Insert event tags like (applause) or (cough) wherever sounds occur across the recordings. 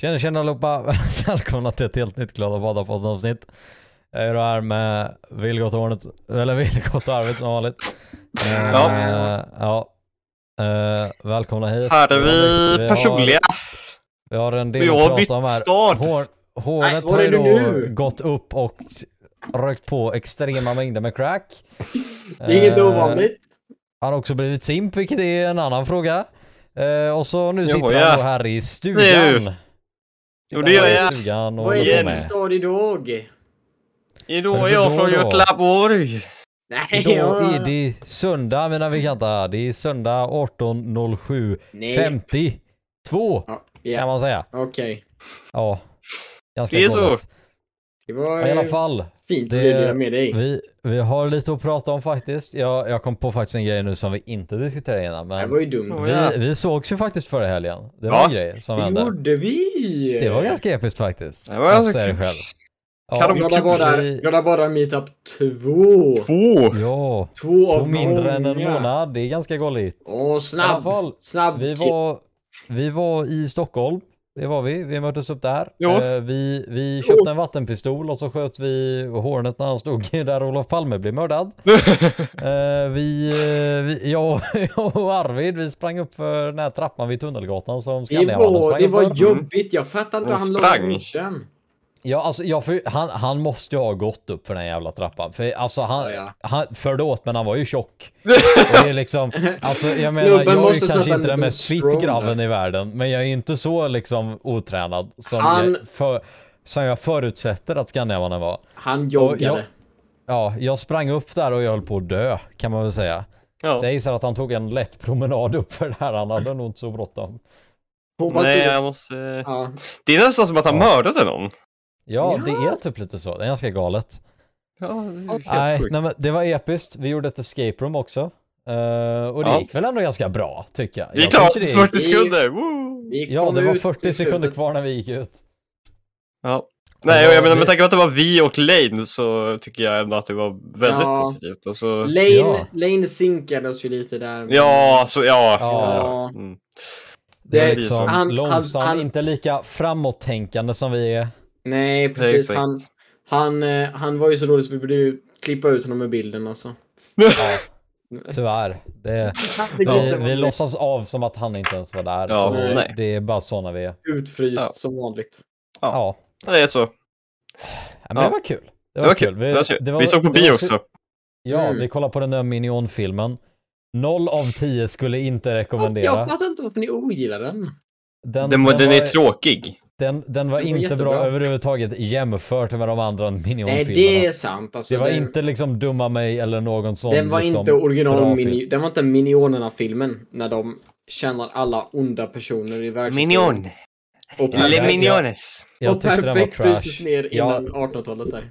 Tjena tjena allihopa! (laughs) Välkomna till ett helt nytt Glada Badar avsnitt. Jag är här med Vilgot och Hornet, eller Vilgot och Arvid som vanligt. (laughs) Eh, Ja. ja. Eh, välkomna hit. Här är har- vi har- personliga. Vi har en Vi del har att bytt prata om här. stad. Hår, Hornet Nej, har ju du då nu? gått upp och rökt på extrema mängder med crack. Det är inget Eh, ovanligt. Han har också blivit simp, vilket är en annan fråga. Eh, och så nu Jo, sitter ja. han då här i stugan. Nu. Jo det gör jag. Stugan och Vad är det med. stad idag? Idag är jag från? Göteborg. Nej, Idag är det söndag mina bekanta. Det är söndag 18.07. Nej. 52 Ja, kan ja. man säga. okej. Ja. Ganska Det är så. Det var Ja, I alla fall. fint det- att bjuda med dig. Vi, vi har lite att prata om faktiskt. Jag, jag kom på faktiskt en grej nu som vi inte diskuterade innan. Det Men var ju dumt. Vi, vi sågs ju faktiskt förra helgen. Det var Ja. en grej som Det hände. gjorde vi! Det var ganska episkt faktiskt. Det var Jag ganska det kul. själv. Kan Ja, de- Glada badar, glada badar meetup 2. Två. ja, Två på av mindre än en månad. Det är ganska galet. Åh, I alla snabb. fall, Snabb. Vi var, vi var i Stockholm. Det var vi. Vi möttes upp där. Jo. Eh, vi, vi köpte en vattenpistol och så sköt vi Hornet när han stod där Olof Palme blev mördad. (laughs) Eh, vi, eh, vi jag, (laughs) jag och Arvid, vi sprang upp för den här trappan vid Tunnelgatan som Det Skandiamannen var, sprang det var för. jobbigt. Jag fattar inte hur han la. Ja, alltså, för, han, han måste ju ha gått upp för den jävla trappan. För alltså han, Ja, han förde åt men han var ju tjock. (laughs) Och det är liksom, alltså jag menar, Snubben jag är ju kanske inte den mest fit grabben i världen. Men jag är inte så liksom otränad som, Han- jag, för, som jag förutsätter att Skandiamannen var. Han joggade. jag- Ja, jag sprang upp där och jag höll på att dö kan man väl säga. Ja. Så jag gissar att han tog en lätt promenad upp för det här. Han hade nog inte så bråttom. Hoppas Nej det- jag måste... Ja. Det är nästan som att han Ja. mördade någon. Ja, det är typ lite så. Det är ganska galet. Ja, det är helt Nej, nej men det var episkt. Vi gjorde ett escape room också. Eh, och det Ja. gick väl ändå ganska bra, tycker jag. Vi är jag klara tyckte på det 40 gick... Vi- sekunder. Woo! Vi Ja, kom det var ut 40 till sekunder slutet. kvar när vi gick ut. Ja. Nej, och jag menar med tanke på att det var vi och Lane så tycker jag ändå att det var väldigt Ja. positivt. Alltså, Lane, Ja. Lane sinkade oss ju lite där. ja, så ja. Ja. Mm. Det är liksom han- han- långsamt, han- inte lika framåttänkande som vi är. Nej, precis. Han, han, eh, han var ju så dålig så vi borde ju klippa ut honom med bilden alltså. Ja, tyvärr. Det, vi, vi låtsas av som att han inte ens var där. Ja, nej. Det är bara såna vi är. utfryst Ja. som vanligt. Ja, Det är så. ja men Ja. det var kul. Det Det var kul. Det var kul. det var- Vi såg på bio så- också. Ja, Mm. vi kollade på den nya Minion-filmen. 0 av 10 skulle inte Jag rekommendera. fattar inte varför ni ogillar den. Den, Den, den, den är tråkig. Den, den var Den var inte jättebra. bra överhuvudtaget jämfört med de andra Nej, Minion-filmerna. det är sant. Alltså, Det var den, inte liksom Dumma mig eller någon sån den var liksom, inte original bra mini, film. Den var inte Minionerna-filmen när de känner alla onda personer i världshistorien. Och Ja, Le jag- Miniones. Jag och tyckte den var perfekt trash. ner Ja. innan 1800-talet där.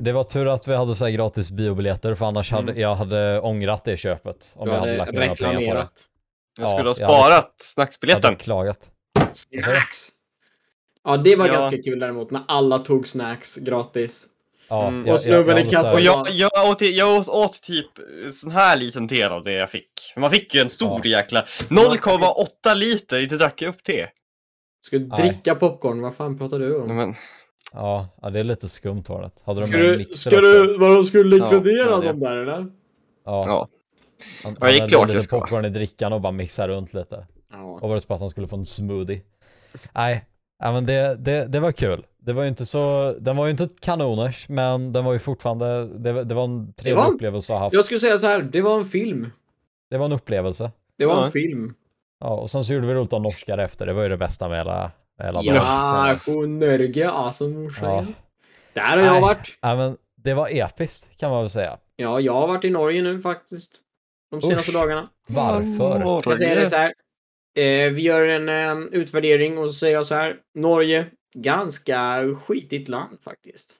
Det var tur att vi hade så här gratis biobiljetter för annars hade Mm. jag hade ångrat det köpet. Om Du jag hade hade lagt pengar på det. reklamerat. Jag Ja, skulle ha jag hade- sparat Jag hade snacksbiljetten. klagat. Snacks! Ja, det var Ja. ganska kul däremot när alla tog snacks gratis. Ja, Mm. jag- Och snubben i kassan. Jag, jag, åt, jag åt, åt typ sån här liten del av det jag fick. Man fick ju en stor jäkla 0,8 liter, inte drack jag upp det. Ska du Nej. dricka popcorn? Vad fan pratar du om? Men, Ja, ja, det är lite skumt var det. Hade de Ska du, ska också? du, vadå, ska du likvidera Ja, dem där eller? Ja. ja. Han, Ja, det är han klart jag lite ska. popcorn i drickan och bara mixa runt lite. Ja. Och var det så att han skulle få en smoothie. Nej, ja, men det, det, det var kul. Det var ju inte så, den var ju inte kanoners, men den var ju fortfarande, det, det var en trevlig var en- upplevelse att ha haft. Jag skulle säga så här, det var en film. Det var en upplevelse. Det var Ja. en film. Ja, och sen så gjorde vi roligt av norskar efter, det var ju det bästa med hela, med hela dagen. Ja, på Norge alltså morsan. Ja. Där har jag Nej. varit. Ja, men det var episkt kan man väl säga. Ja, jag har varit i Norge nu faktiskt. De senaste Usch. dagarna. Varför? Jag säger det så här. Eh, vi gör en eh, utvärdering och så säger jag så här. Norge, ganska skitigt land faktiskt.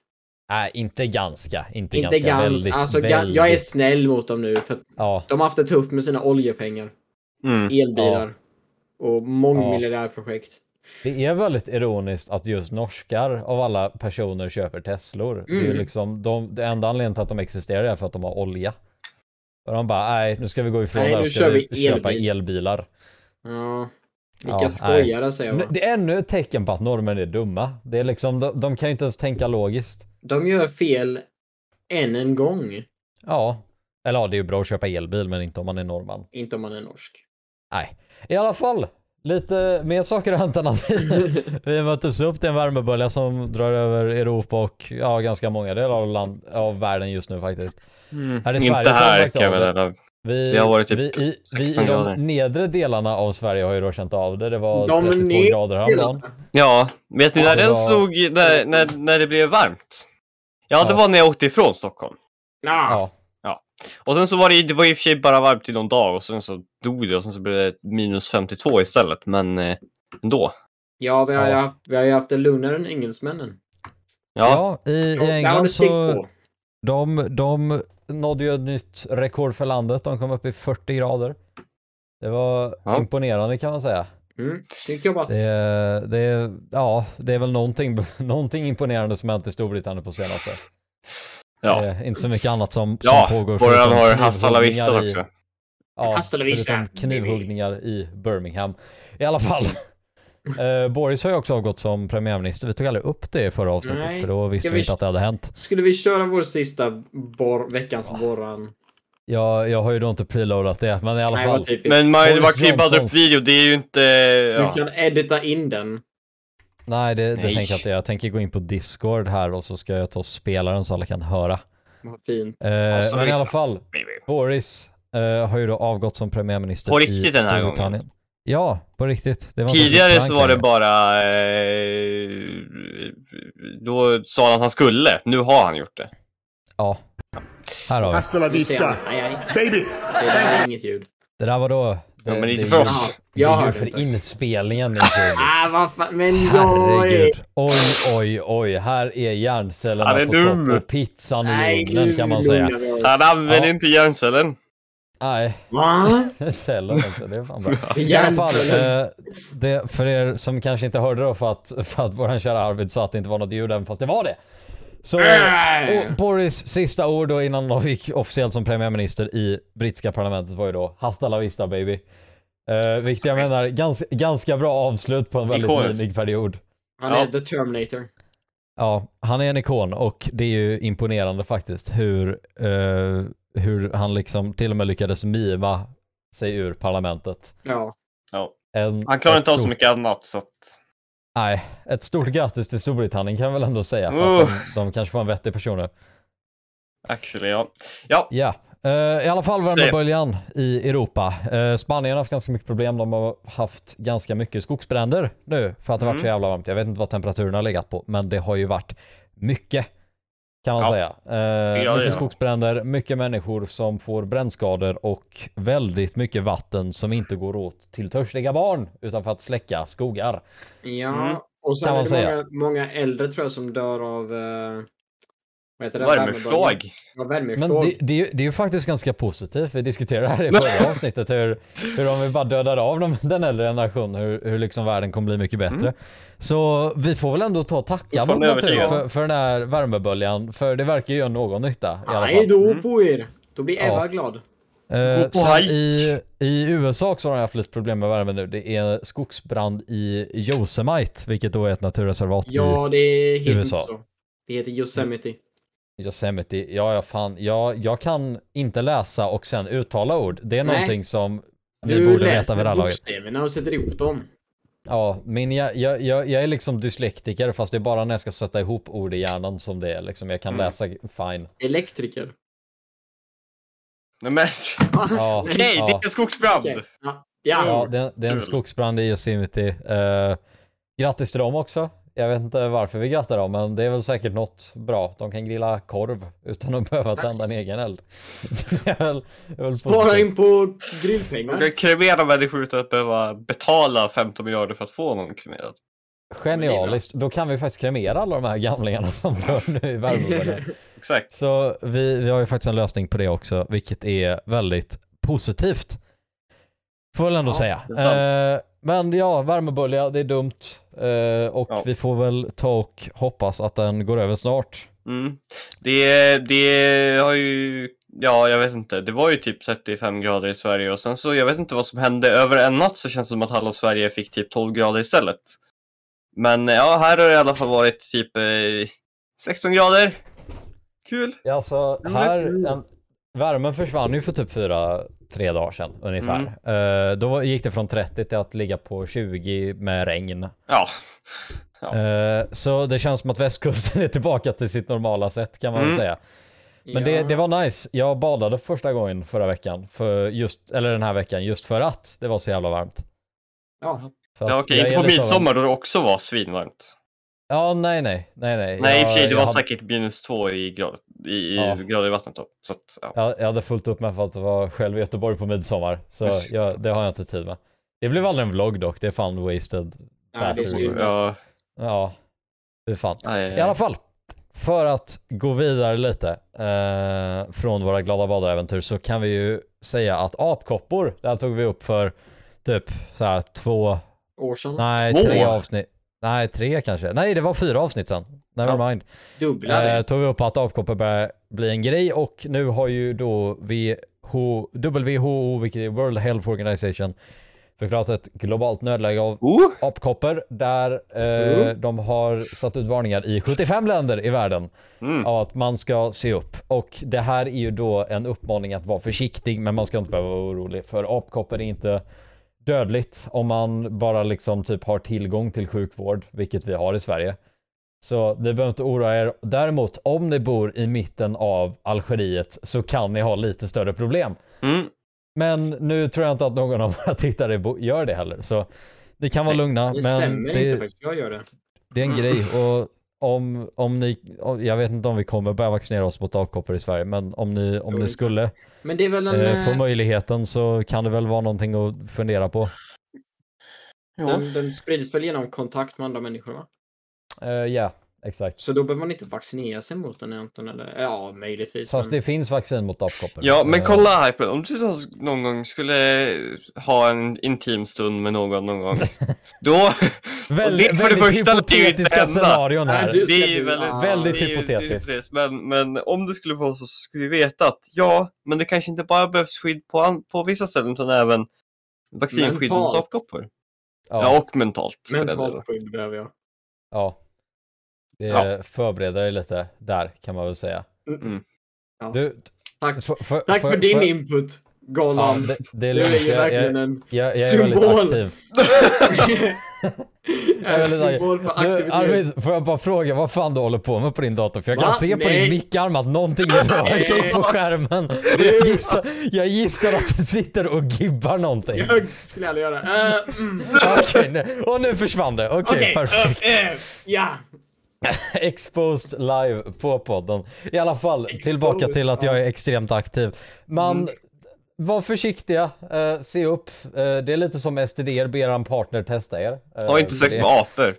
Nej, inte ganska. Inte, Inte ganska. ganska. Väldigt, Alltså, väldigt. jag är snäll mot dem nu för Ja, de har haft det tufft med sina oljepengar. Mm. Elbilar. Och mångmiljardärprojekt. det är väldigt ironiskt att just norskar av alla personer köper Teslor. Det är Mm. liksom, de, det enda anledningen till att de existerar är för att de har olja. Och de bara, nej, nu ska vi gå ifrån Nej, det här och ska kör vi vi köpa elbil." elbilar. Ja. Vilka Ja, skojare säger Men jag. Det är ännu ett tecken på att norrmän är dumma. Det är liksom, de, de kan ju inte ens tänka logiskt. De gör fel än en gång. Ja. Eller ja, det är ju bra att köpa elbil, men inte om man är norrman. Inte om man är norsk. Nej. I alla fall, lite mer saker har hänt än att vi, (laughs) vi möttes upp till en värmebölja som drar över Europa och ja, ganska många delar av, land, av världen just nu faktiskt. Mm. Här i Sverige Inte här kan meddela. Vi, Det har varit typ vi, i, vi 16 i de nedre delarna av Sverige har ju då känt av det. Det var De 32 nedre grader häromdagen. Ja, vet ni Ja, när det den var- slog, när, när, när det blev varmt? Ja, det Ja. var när jag åkte ifrån Stockholm. Ja. Ja, Och sen så var det, det var i och för sig bara varmt i någon dag och sen så dog det och sen så blev det minus 52 istället. Men eh, ändå. Ja, vi har, ju Ja. haft, vi har ju haft det lugnare än engelsmännen. Ja, ja. i, i det England så de, de nådde ju ett nytt rekord för landet. De kom upp i 40 grader. Det var Ja. imponerande kan man säga. Mm. Snyggt jobbat. Det, är- det, ja, det är väl någonting, (laughs) någonting imponerande som hänt i Storbritannien på senaste. ja. Det är inte så mycket annat som, Ja, som pågår. förutom har Hasta la knivhuggningar Vista i- också. Ja, förutom knivhuggningar i Birmingham. I alla fall. (laughs) Eh, Boris har ju också avgått som premiärminister. Vi tog aldrig upp det i förra avsnittet Nej. för då visste Ska vi vi- inte att det hade hänt. Skulle vi köra vår sista bor, veckans borran? Jag, jag har ju då inte preloadat det, men i alla Nej, fall. Men man, bara dra upp video, det är ju inte... Du Ja. kan edita in den. Nej, det, det Nej. tänker jag inte. Jag tänker gå in på Discord här och så ska jag ta och spela den så alla kan höra. Vad fint. Eh, Alltså, men i alla fall, Boris eh, har ju då avgått som premiärminister På i riktigt den här Storbritannien. Ja, på riktigt. Tidigare så var det bara... Eh, då sa han att han skulle. Nu har han gjort det. Ja. Här har vi. Hasta la vista, nej. baby! Det där är inget ljud. Det där var då... Det, Ja, men inte det för oss. ju- Jag hörde för inte. inspelningen. (laughs) Ah, vad fan. Men. Herregud. Oj, oj, oj. Här är hjärncellerna Han är på dum. topp och pizzan Nej, i ugnen kan man säga. Han använder Ja. inte hjärncellen. Nej, Va? (laughs) cellen inte. Det är fan bra. I alla fall, eh, det, för er som kanske inte hörde då för att, för att våran kära Arvid sa att det inte var något ljud även fast det var det. Så och Boris sista ord då innan han gick officiellt som premiärminister i brittiska parlamentet var ju då Hasta la vista baby. Uh, vilket jag menar, ganska, ganska bra avslut på en väldigt Ikoniskt. minig period. Han Ja. är the Terminator. Ja, han är en ikon och det är ju imponerande faktiskt hur, eh, hur han liksom till och med lyckades mima sig ur parlamentet. Ja. Ja. En, Han klarar inte av så stort- mycket annat så att... Nej, ett stort grattis till Storbritannien kan jag väl ändå säga för att de, de kanske får en vettig person nu. Actually, ja. Ja, Ja, eh, i alla fall värmeböljan i Europa. Uh, Spanien har haft ganska mycket problem. De har haft ganska mycket skogsbränder nu för att det har varit så Mm. jävla varmt. Jag vet inte vad temperaturen har legat på, men det har ju varit mycket kan man Ja. säga. Eh, Ja, mycket ja. skogsbränder, mycket människor som får brännskador och väldigt mycket vatten som inte går åt till törstiga barn utan för att släcka skogar. Ja. Mm. Och sen Kan man är det säga. många, många äldre tror jag som dör av... Uh, Ja, Men det, det, är ju- det är ju faktiskt ganska positivt. Vi diskuterade det här i förra avsnittet hur, hur om vi bara dödar av dem, (laughs) den äldre generationen, hur, hur liksom världen kommer bli mycket bättre. Mm. Så vi får väl ändå ta och tacka mot natur övertygad. för, för den här värmeböljan, för det verkar ju göra någon nytta i alla Nej då Mm. på er! Då blir Eva Ja. glad. Eh, sen i, I USA också har de haft lite problem med värme nu. Det är skogsbrand i Yosemite, vilket då är ett naturreservat i Ja, det heter USA. inte så. Det heter Yosemite. Yosemite. Ja, ja fan. Jag, jag kan inte läsa och sen uttala ord. Det är Nej. någonting som ni Du borde veta läser vid det här laget. bokstäverna och sätter ihop dem. Ja, min, jag, jag, jag jag är liksom dyslektiker fast det är bara när jag ska sätta ihop ord i hjärnan som det är liksom. Jag kan Mm. läsa fine. Elektriker. Nej men, (laughs) Ja. okej, Ja. det är en skogsbrand! Okej. Ja. Ja. Ja, det, är- det är en skogsbrand i Yosemite. Uh, grattis till dem också. Jag vet inte varför vi grattar dem, men det är väl säkert något bra. De kan grilla korv utan att (laughs) behöva tända en egen eld. (laughs) väl, Spara in på grillpengar. Kan kremera människor utan att behöva betala 15 miljarder för att få någon kremerad. Genialiskt. Då kan vi faktiskt kremera alla de här gamlingarna (laughs) som dör nu i värmeböljan. Exakt. Så vi, vi har ju faktiskt en lösning på det också, vilket är väldigt positivt. Får väl ändå Ja, säga. Eh, men ja, värmebölja, det är dumt. Eh, och Ja. vi får väl ta och hoppas att den går över snart. Mm. Det, det har ju ja, jag vet inte. Det var ju typ 35 grader i Sverige och sen så, jag vet inte vad som hände. Över en natt så känns det som att halva Sverige fick typ 12 grader istället. Men ja, här har det i alla fall varit typ eh, 16 grader. Kul. Ja, alltså men- här, en, värmen försvann ju för typ fyra, tre dagar sedan ungefär. Eh, då gick det från 30 till att ligga på 20 med regn. Ja. Ja. Eh, så det känns som att västkusten är tillbaka till sitt normala sätt kan man väl Mm. säga. Men det, det var nice. Jag badade första gången förra veckan, för just, eller den här veckan, just för att det var så jävla varmt. Ja. Ja, okej, inte på midsommar då det också var svinvarmt. Ja, nej, nej, nej, nej. Nej, i och för sig, det var hade- säkert minus två i, grad, i, i Ja. grader i vattnet då. Så att, ja. Jag, jag hade fullt upp med för att vara själv i Göteborg på midsommar. Så jag, det har jag inte tid med. Det blev aldrig en vlogg dock, det är fan wasted. Ja, det är. Ja, Ja, hur fan. aj, I alla fall, för att gå vidare lite eh, från våra glada badaräventyr så kan vi ju säga att apkoppor, det här tog vi upp för typ så här två, År sedan. nej Två? tre avsnitt. Nej, tre kanske. Nej, det var fyra avsnitt sen. Never mind. Dubbla Eh, det. tog vi upp att apkoppor börjar bli en grej och nu har ju då WHO, WHO, vilket är World Health Organization, förklarat ett globalt nödläge av Oh, apkoppor där eh, Mm. de har satt ut varningar i 75 länder i världen mm. av att man ska se upp. Och det här är ju då en uppmaning att vara försiktig men man ska inte behöva vara orolig för apkoppor är inte dödligt om man bara liksom typ har tillgång till sjukvård, vilket vi har i Sverige. Så ni behöver inte oroa er. Däremot om ni bor i mitten av Algeriet så kan ni ha lite större problem. Mm. Men nu tror jag inte att någon av våra (laughs) tittare gör det heller. Så ni kan vara Nej, lugna. Det men stämmer det, inte faktiskt. Jag gör det. det är en grej och om, om ni, om- jag vet inte om vi kommer börja vaccinera oss mot apkoppor i Sverige, men om ni, om ni skulle Men det är väl en... eh, få eh, möjligheten så kan det väl vara någonting att fundera på. Den, den sprids väl genom kontakt med andra människor va? Eh, Ja, exakt. Så då behöver man inte vaccinera sig mot den egentligen eller? Ja, möjligtvis. Fast men- det finns vaccin mot apkoppor. Ja, men Eh, kolla här på Om du någon gång skulle ha en intim stund med någon någon gång. (laughs) Då... Väldigt, det för det första lär det hypotetiska hända. scenarion här. du- Det är ju du- väldigt, ah. Det är det är hypotetiskt. precis. Men, men om det skulle vara så, så skulle vi veta att ja, men det kanske inte bara behövs skydd på, på vissa ställen utan även vaccinskydd mot Mentalt. apkoppor. Ja. Ja, och mentalt. Mentalt skydd behöver jag. ja. Det Ja. förbereder dig lite där kan man väl säga. Mm. Ja. Du, Tack, för, för, tack för din input, Ja, Golan. det, det är du är ju Jag, verkligen jag, en jag, jag är väldigt symbol. en (laughs) väldigt arg. symbol för Du, aktivitet. Arvid, får jag bara fråga vad fan du håller på med på din dator? För jag kan Va? se på Nej. din mickarm att någonting rör sig på skärmen. Jag gissar, jag gissar att du sitter och gibbar någonting. Jag skulle aldrig göra. Uh, mm. Okej, nu- och nu försvann det. Okej, Okej, perfekt. eh, eh, ja. (laughs) Exposed live på podden. I alla fall, tillbaka till att jag är extremt aktiv. Man, Mm. var försiktiga, eh, se upp. Eh, det är lite som STD, ber en partner testa er. Eh, Ha inte sex med apor.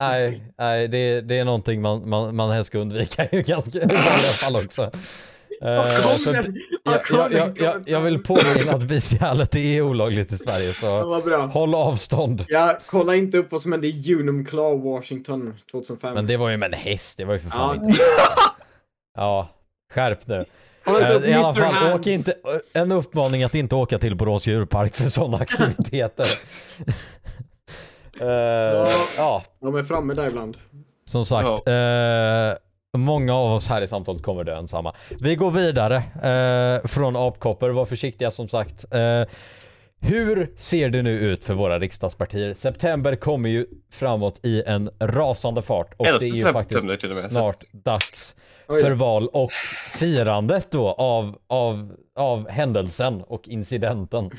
Nej, nej det, det är någonting man, man, man helst ska undvika (laughs) i ganska i fall också. Eh, jag, jag, jag, jag, jag vill påminna att bestiality är olagligt i Sverige så håll avstånd. Ja, kolla inte upp vad som hände i Unum Claw, Washington 2005. Men det var ju med en häst, det var ju för fan Ja. inte... Ja, skärp nu. Kolla Eh, I alla fall, åk inte, en uppmaning att inte åka till Borås djurpark för sådana (laughs) aktiviteter. Eh, ja, De är framme där ibland. som sagt. eh, många av oss här i samtalet kommer dö ensamma. Vi går vidare eh, från apkoppor. Var försiktiga som sagt. Eh, hur ser det nu ut för våra riksdagspartier? September kommer ju framåt i en rasande fart och det är ju faktiskt snart dags för val och firandet då av, av, av händelsen och incidenten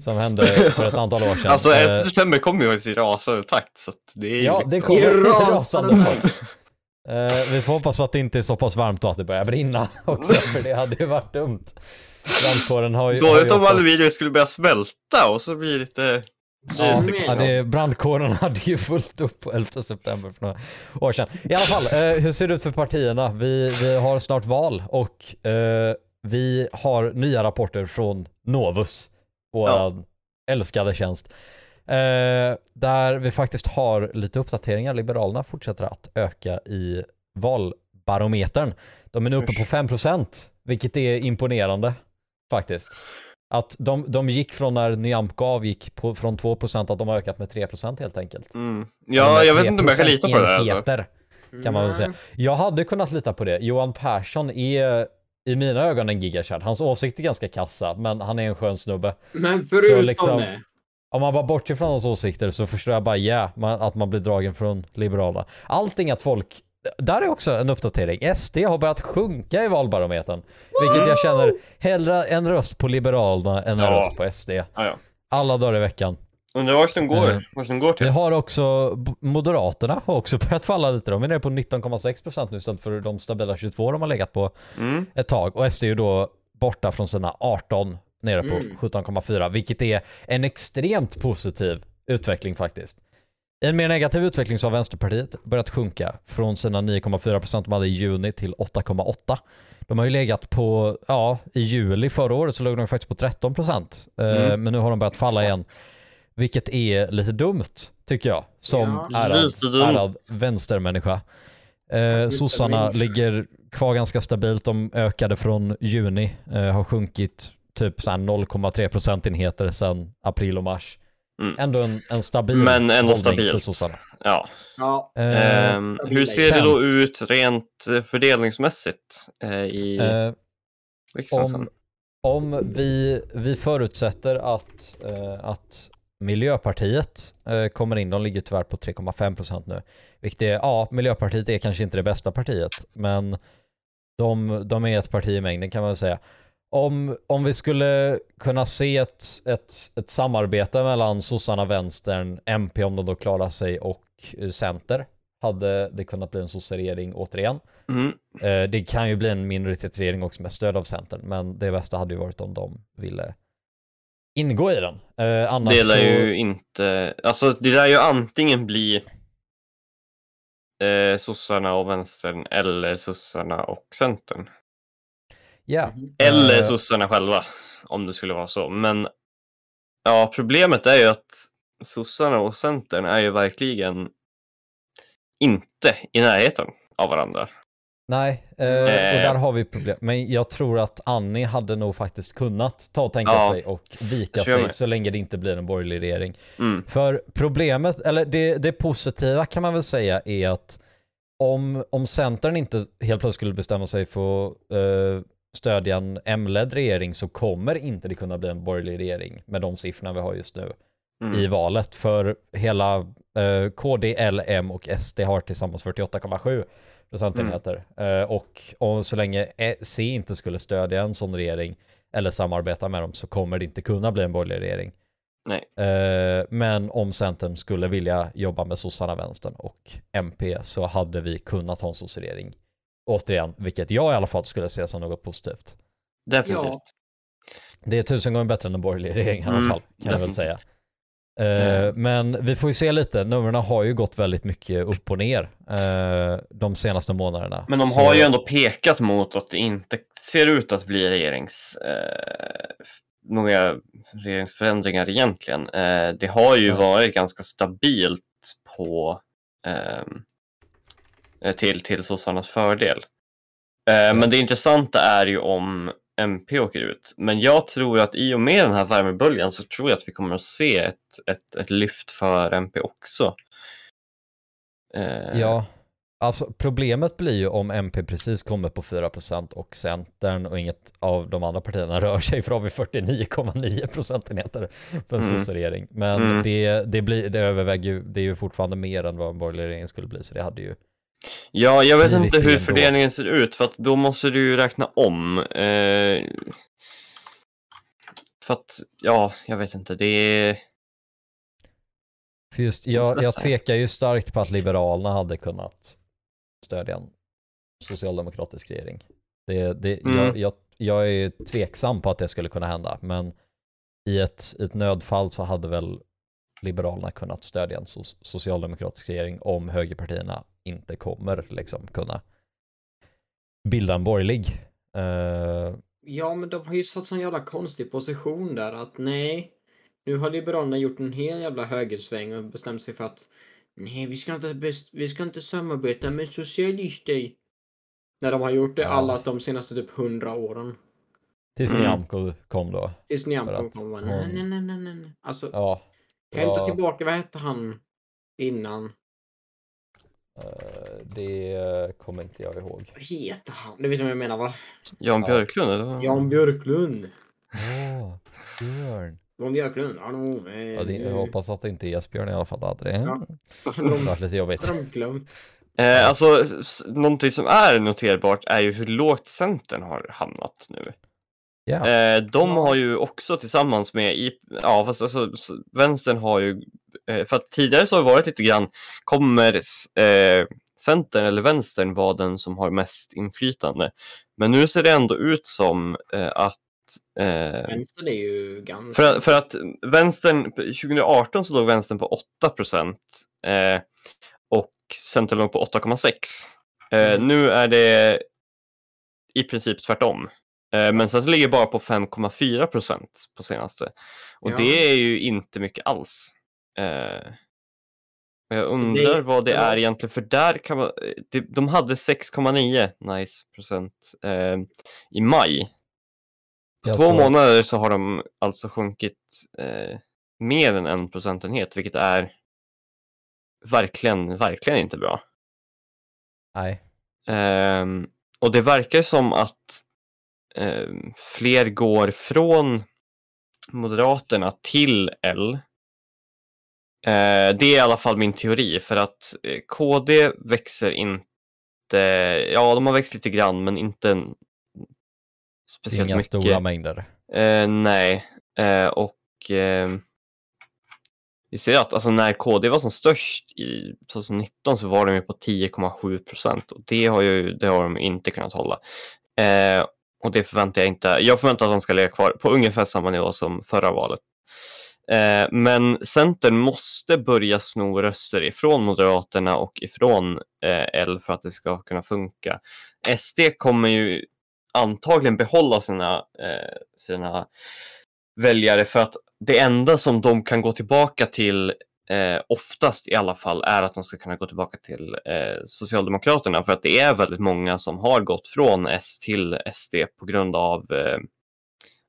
som hände för ett antal år sedan. Alltså, Eh, 11 september kommer ju i rasande takt. Så att det är ju Ja, det kommer I rasande rasande (laughs) Eh, vi får hoppas att det inte är så pass varmt och att det börjar brinna (laughs) också, för det hade ju varit dumt. Brandkåren har ju... Dåligt om aluminium skulle börja smälta och så blir det lite... Ja, ja det, brandkåren (laughs) hade ju fullt upp på 11 september för några år sedan. I alla fall, eh, hur ser det ut för partierna? Vi, vi har snart val och eh, vi har nya rapporter från Novus, vår Ja. älskade tjänst. Eh, där vi faktiskt har lite uppdateringar. Liberalerna fortsätter att öka i valbarometern. De är nu uppe på 5%, vilket är imponerande faktiskt. Att de, de gick från när Nyamko avgick på, från 2% att de har ökat med 3% helt enkelt. Mm. Ja, jag vet inte om jag kan lita på det där alltså. kan man väl säga. Jag hade kunnat lita på det. Johan Persson är i mina ögon en gigachad. Hans åsikt är ganska kassa, men han är en skön snubbe. Men förutom liksom- det. Om man bara bortser från hans åsikter så förstår jag bara ja, man, att man blir dragen från Liberalerna. Allting att folk, där är också en uppdatering. SD har börjat sjunka i valbarometern. Vilket jag känner, hellre en röst på Liberalerna än en Ja. röst på SD. Ja, ja. Alla dagar i veckan. Undrar vart de går, Eh, vart de går Vi till. har också, Moderaterna har också börjat falla lite. De är nere på 19,6% nu istället för de stabila 22 de har legat på Mm. ett tag. Och SD är ju då borta från sina 18 nere på Mm. 17,4 vilket är en extremt positiv utveckling faktiskt. I en mer negativ utveckling så har Vänsterpartiet börjat sjunka från sina 9,4% de hade i juni till 8,8. De har ju legat på, ja, i juli förra året så låg de faktiskt på 13%. Eh, Mm. Men nu har de börjat falla igen. Vilket är lite dumt, tycker jag, som Ja. ärad, ärad vänstermänniska. Eh, sossarna ligger kvar ganska stabilt. De ökade från juni, eh, har sjunkit typ så här 0,3 procentenheter sedan april och mars. Mm. Ändå en, en stabil Men ändå stabilt. för sossarna. Ja. Ja. Eh, Ehm, hur ser det då ut rent eh, fördelningsmässigt eh, i eh, om, om vi, vi förutsätter att, eh, att Miljöpartiet eh, kommer in, de ligger tyvärr på 3,5% nu. Vilket är, ja, Miljöpartiet är kanske inte det bästa partiet, men de, de är ett parti i mängden kan man väl säga. Om, om vi skulle kunna se ett, ett, ett samarbete mellan sossarna, vänstern, MP om de då klarar sig och eh, Center hade det kunnat bli en sosseregering återigen. Mm. Eh, Det kan ju bli en minoritetsregering också med stöd av Centern, men det bästa hade ju varit om de ville ingå i den. Eh, annars Det lär så, ju inte, alltså det lär ju antingen bli eh, sossarna och vänstern eller sossarna och centern. Ja. Mhm. Eller Eh, sossarna själva, om det skulle vara så. Men ja, problemet är ju att sossarna och centern är ju verkligen inte i närheten av varandra. Nej, eh, och Eh. där har vi problem. Men jag tror att Annie hade nog faktiskt kunnat ta och tänka Ja, sig och vika sig så länge det inte blir en borgerlig regering. Mm. För problemet, eller det, det positiva kan man väl säga är att om, om Centern inte helt plötsligt skulle bestämma sig för att eh, stödja en M-ledd regering så kommer inte det kunna bli en borgerlig regering med de siffrorna vi har just nu Mm. i valet. För hela eh, KD, L, M och SD har tillsammans 48,7 procentenheter. Eh, och, och så länge E- C inte skulle stödja en sån regering eller samarbeta med dem så kommer det inte kunna bli en borgerlig regering. Eh, men om Centern skulle vilja jobba med sossarna, vänstern och MP så hade vi kunnat ha en sosseregering. Återigen, vilket jag i alla fall skulle se som något positivt. Definitivt. Ja. Det är tusen gånger bättre än en borgerlig regering i alla Mm, fall, kan jag väl definitivt. säga. Eh, men vi får ju se lite, numren har ju gått väldigt mycket upp och ner eh, de senaste månaderna. Men de Så- har ju ändå pekat mot att det inte ser ut att bli regerings, eh, några regeringsförändringar egentligen. Eh, det har ju Ja. varit ganska stabilt på eh, till, till sossarnas fördel. Eh, Men det intressanta är ju om MP åker ut. Men jag tror att i och med den här värmeböljan så tror jag att vi kommer att se ett, ett, ett lyft för MP också. Eh, Ja, alltså problemet blir ju om MP precis kommer på 4% och Centern och inget av de andra partierna rör sig för har vi 49,9 procentenheter för en Mm. sosseregering. Men Mm. det, det, blir, det överväger ju, det är ju fortfarande mer än vad en borgerlig regering skulle bli så det hade ju Ja, jag vet inte hur fördelningen ser ut för att då måste du ju räkna om. Eh, för att, ja, jag vet inte, det är... För just, jag, jag tvekar ju starkt på att Liberalerna hade kunnat stödja en socialdemokratisk regering. Det, det, Mm. jag, jag, jag är tveksam på att det skulle kunna hända, men i ett, ett nödfall så hade väl Liberalerna kunnat stödja en so socialdemokratisk regering om högerpartierna inte kommer liksom kunna bilda en borgerlig. Eh, Ja, men de har ju satt sån jävla konstig position där att nej, nu har Liberalerna gjort en hel jävla högersväng och bestämt sig för att nej, vi ska inte, best- vi ska inte samarbeta med socialister. När de har gjort det Ja. alla de senaste typ hundra åren. Tills Mm. Nyamko kom då. Tills Nyamko kom bara, nej, nej, nej, nej, nej. Alltså, Ja. hämta ja, tillbaka, vad hette han innan? Eh, Det kommer inte jag ihåg. Vad heter han? Du vet vad jag menar va? Jan Ja. Björklund eller? vad? Jan Björklund. Åh, Björn. Jan Björklund, hallå. Eh, Ja, det, jag hoppas att det inte är Esbjörn i alla fall. Det hade det Ja. varit lite jobbigt. Eh, alltså, någonting som är noterbart är ju hur lågt Centern har hamnat nu. Ja, Eh, de Ja. har ju också tillsammans med, i, ja fast alltså vänstern har ju, för att tidigare så har det varit lite grann, kommer eh, Centern eller vänstern vara den som har mest inflytande? Men nu ser det ändå ut som eh, att eh, Vänster är ju ganska... för, för att vänstern, 2018 så låg vänstern på 8 procent eh, och Centern låg på 8,6. Eh, Mm. Nu är det i princip tvärtom. Eh, men Centern ligger bara på 5,4 procent på senaste. Och Ja. det är ju inte mycket alls. Eh, jag undrar Det- vad det det var- är egentligen, för där kan man, det, de hade 6,9 nice procent eh, i maj. På jag två såg- månader så har de alltså sjunkit eh, mer än en procentenhet, vilket är verkligen, verkligen inte bra. Nej, Ehm, och det verkar som att ehm, fler går från Moderaterna till L. Eh, det är i alla fall min teori, för att eh, KD växer inte, ja de har växt lite grann, men inte speciellt inga mycket. stora mängder. Eh, nej, eh, och eh, vi ser att alltså, när KD var som störst i 2019 så var de ju på 10,7 procent och det har, ju, det har de inte kunnat hålla. Eh, och det förväntar jag inte. Jag förväntar att de ska ligga kvar på ungefär samma nivå som förra valet. Eh, men Centern måste börja sno röster ifrån Moderaterna och ifrån eh, L för att det ska kunna funka. SD kommer ju antagligen behålla sina, eh, sina väljare för att det enda som de kan gå tillbaka till eh, oftast i alla fall är att de ska kunna gå tillbaka till eh, Socialdemokraterna för att det är väldigt många som har gått från S till SD på grund av eh,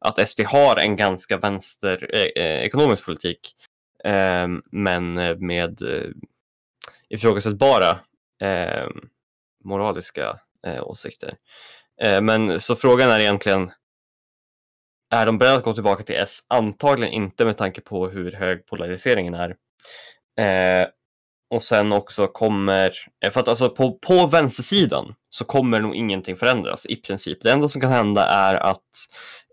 att SD har en ganska vänster eh, eh ekonomisk politik eh, men eh, med eh, ifrågasättbara eh, moraliska eh, åsikter. Eh, Men så frågan är egentligen, är de beredda att gå tillbaka till S? Antagligen inte med tanke på hur hög polariseringen är. Eh, och sen också kommer, eh, för att alltså på, på vänstersidan så kommer nog ingenting förändras i princip. Det enda som kan hända är att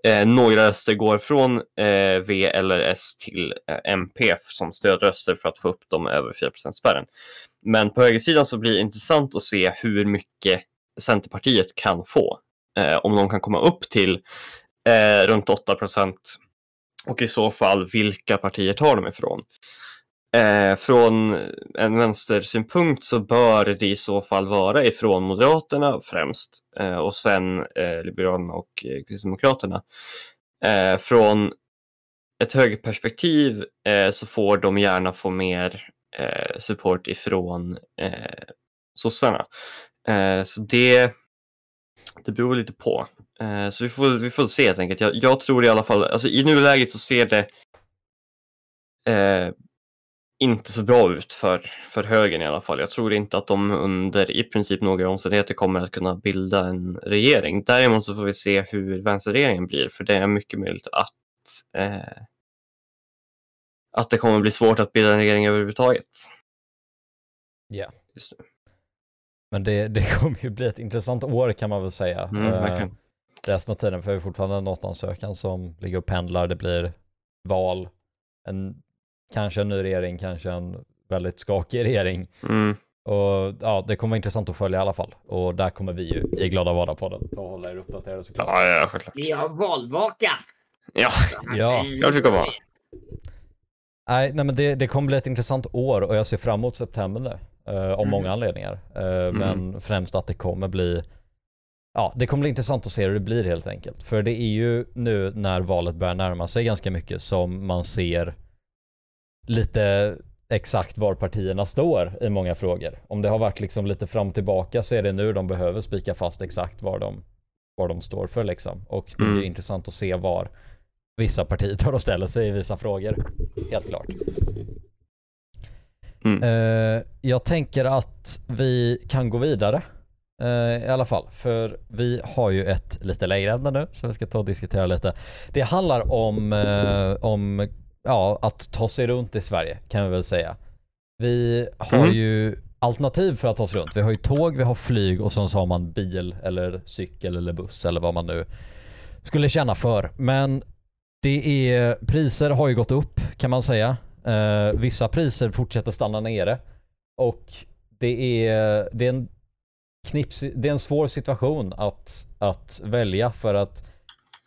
eh, några röster går från eh, V eller S till eh, MP som stödröster för att få upp dem över 4%-spärren. Men på högersidan så blir det intressant att se hur mycket Centerpartiet kan få. Eh, om de kan komma upp till eh, runt 8% och i så fall vilka partier tar de ifrån. Eh, från en vänstersynpunkt så bör det i så fall vara ifrån Moderaterna främst eh, och sen eh, Liberalerna och eh, Kristdemokraterna. Eh, från ett högerperspektiv eh, så får de gärna få mer eh, support ifrån eh, sossarna. Eh, så det, det beror lite på. Eh, så vi får, vi får se helt enkelt. Jag, jag tror i alla fall, alltså i nuläget så ser det eh, inte så bra ut för, för högern i alla fall. Jag tror inte att de under i princip några omständigheter kommer att kunna bilda en regering. Däremot så får vi se hur vänsterregeringen blir, för det är mycket möjligt att eh, att det kommer bli svårt att bilda en regering överhuvudtaget. Ja. Just nu. Men det, det (laughs) kommer ju bli ett intressant år kan man väl säga. Mm, Eh, resten av tiden för vi har fortfarande en någonstans-sökan som ligger och pendlar. Det blir val, en, kanske en ny regering, kanske en väldigt skakig regering. Mm. Och ja, det kommer vara intressant att följa i alla fall. Och där kommer vi ju i Glada Vara-podden ta och hålla er uppdaterade såklart. Ja, ja, självklart. Vi har valvaka! Ja, Ja. jag tycker vara. Nej, nej men det, det kommer bli ett intressant år och jag ser fram emot september nu. eh, av Mm. många anledningar. Eh, Men främst att det kommer bli Ja, det kommer bli intressant att se hur det blir helt enkelt. För det är ju nu när valet börjar närma sig ganska mycket som man ser lite exakt var partierna står i många frågor. Om det har varit liksom lite fram och tillbaka så är det nu de behöver spika fast exakt var de, var de står för liksom. Och det är Mm. intressant att se var vissa partier tar och ställer sig i vissa frågor. Helt klart. Mm. Eh, jag tänker att vi kan gå vidare. eh, I alla fall, för vi har ju ett lite längre ämne nu som vi ska ta och diskutera lite. Det handlar om, eh, om ja, att ta sig runt i Sverige kan vi väl säga. Vi har Mm. ju alternativ för att ta sig runt. Vi har ju tåg, vi har flyg och sen så har man bil eller cykel eller buss eller vad man nu skulle känna för. Men det är, priser har ju gått upp kan man säga. Eh, vissa priser fortsätter stanna nere. Och det är, det är, en, knips, det är en svår situation att, att välja för att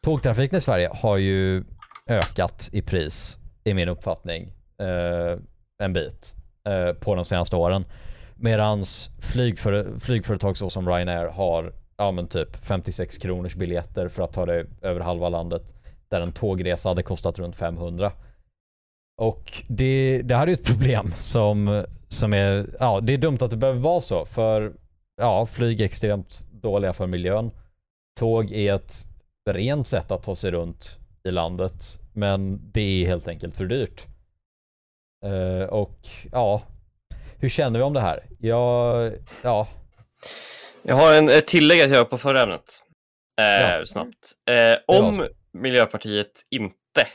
tågtrafiken i Sverige har ju ökat i pris i min uppfattning eh, en bit eh, på de senaste åren. Medans flygföre, flygföretag så som Ryanair har ja men typ 56 kronors biljetter för att ta det över halva landet. Där en tågresa hade kostat runt 500. Och det, det här är ju ett problem som, som är, ja det är dumt att det behöver vara så för ja, flyg är extremt dåliga för miljön. Tåg är ett rent sätt att ta sig runt i landet men det är helt enkelt för dyrt. Eh, och ja, hur känner vi om det här? Jag, ja, Jag har en ett tillägg att göra på förra ämnet. Eh, Ja. Snabbt. Eh, om. Miljöpartiet inte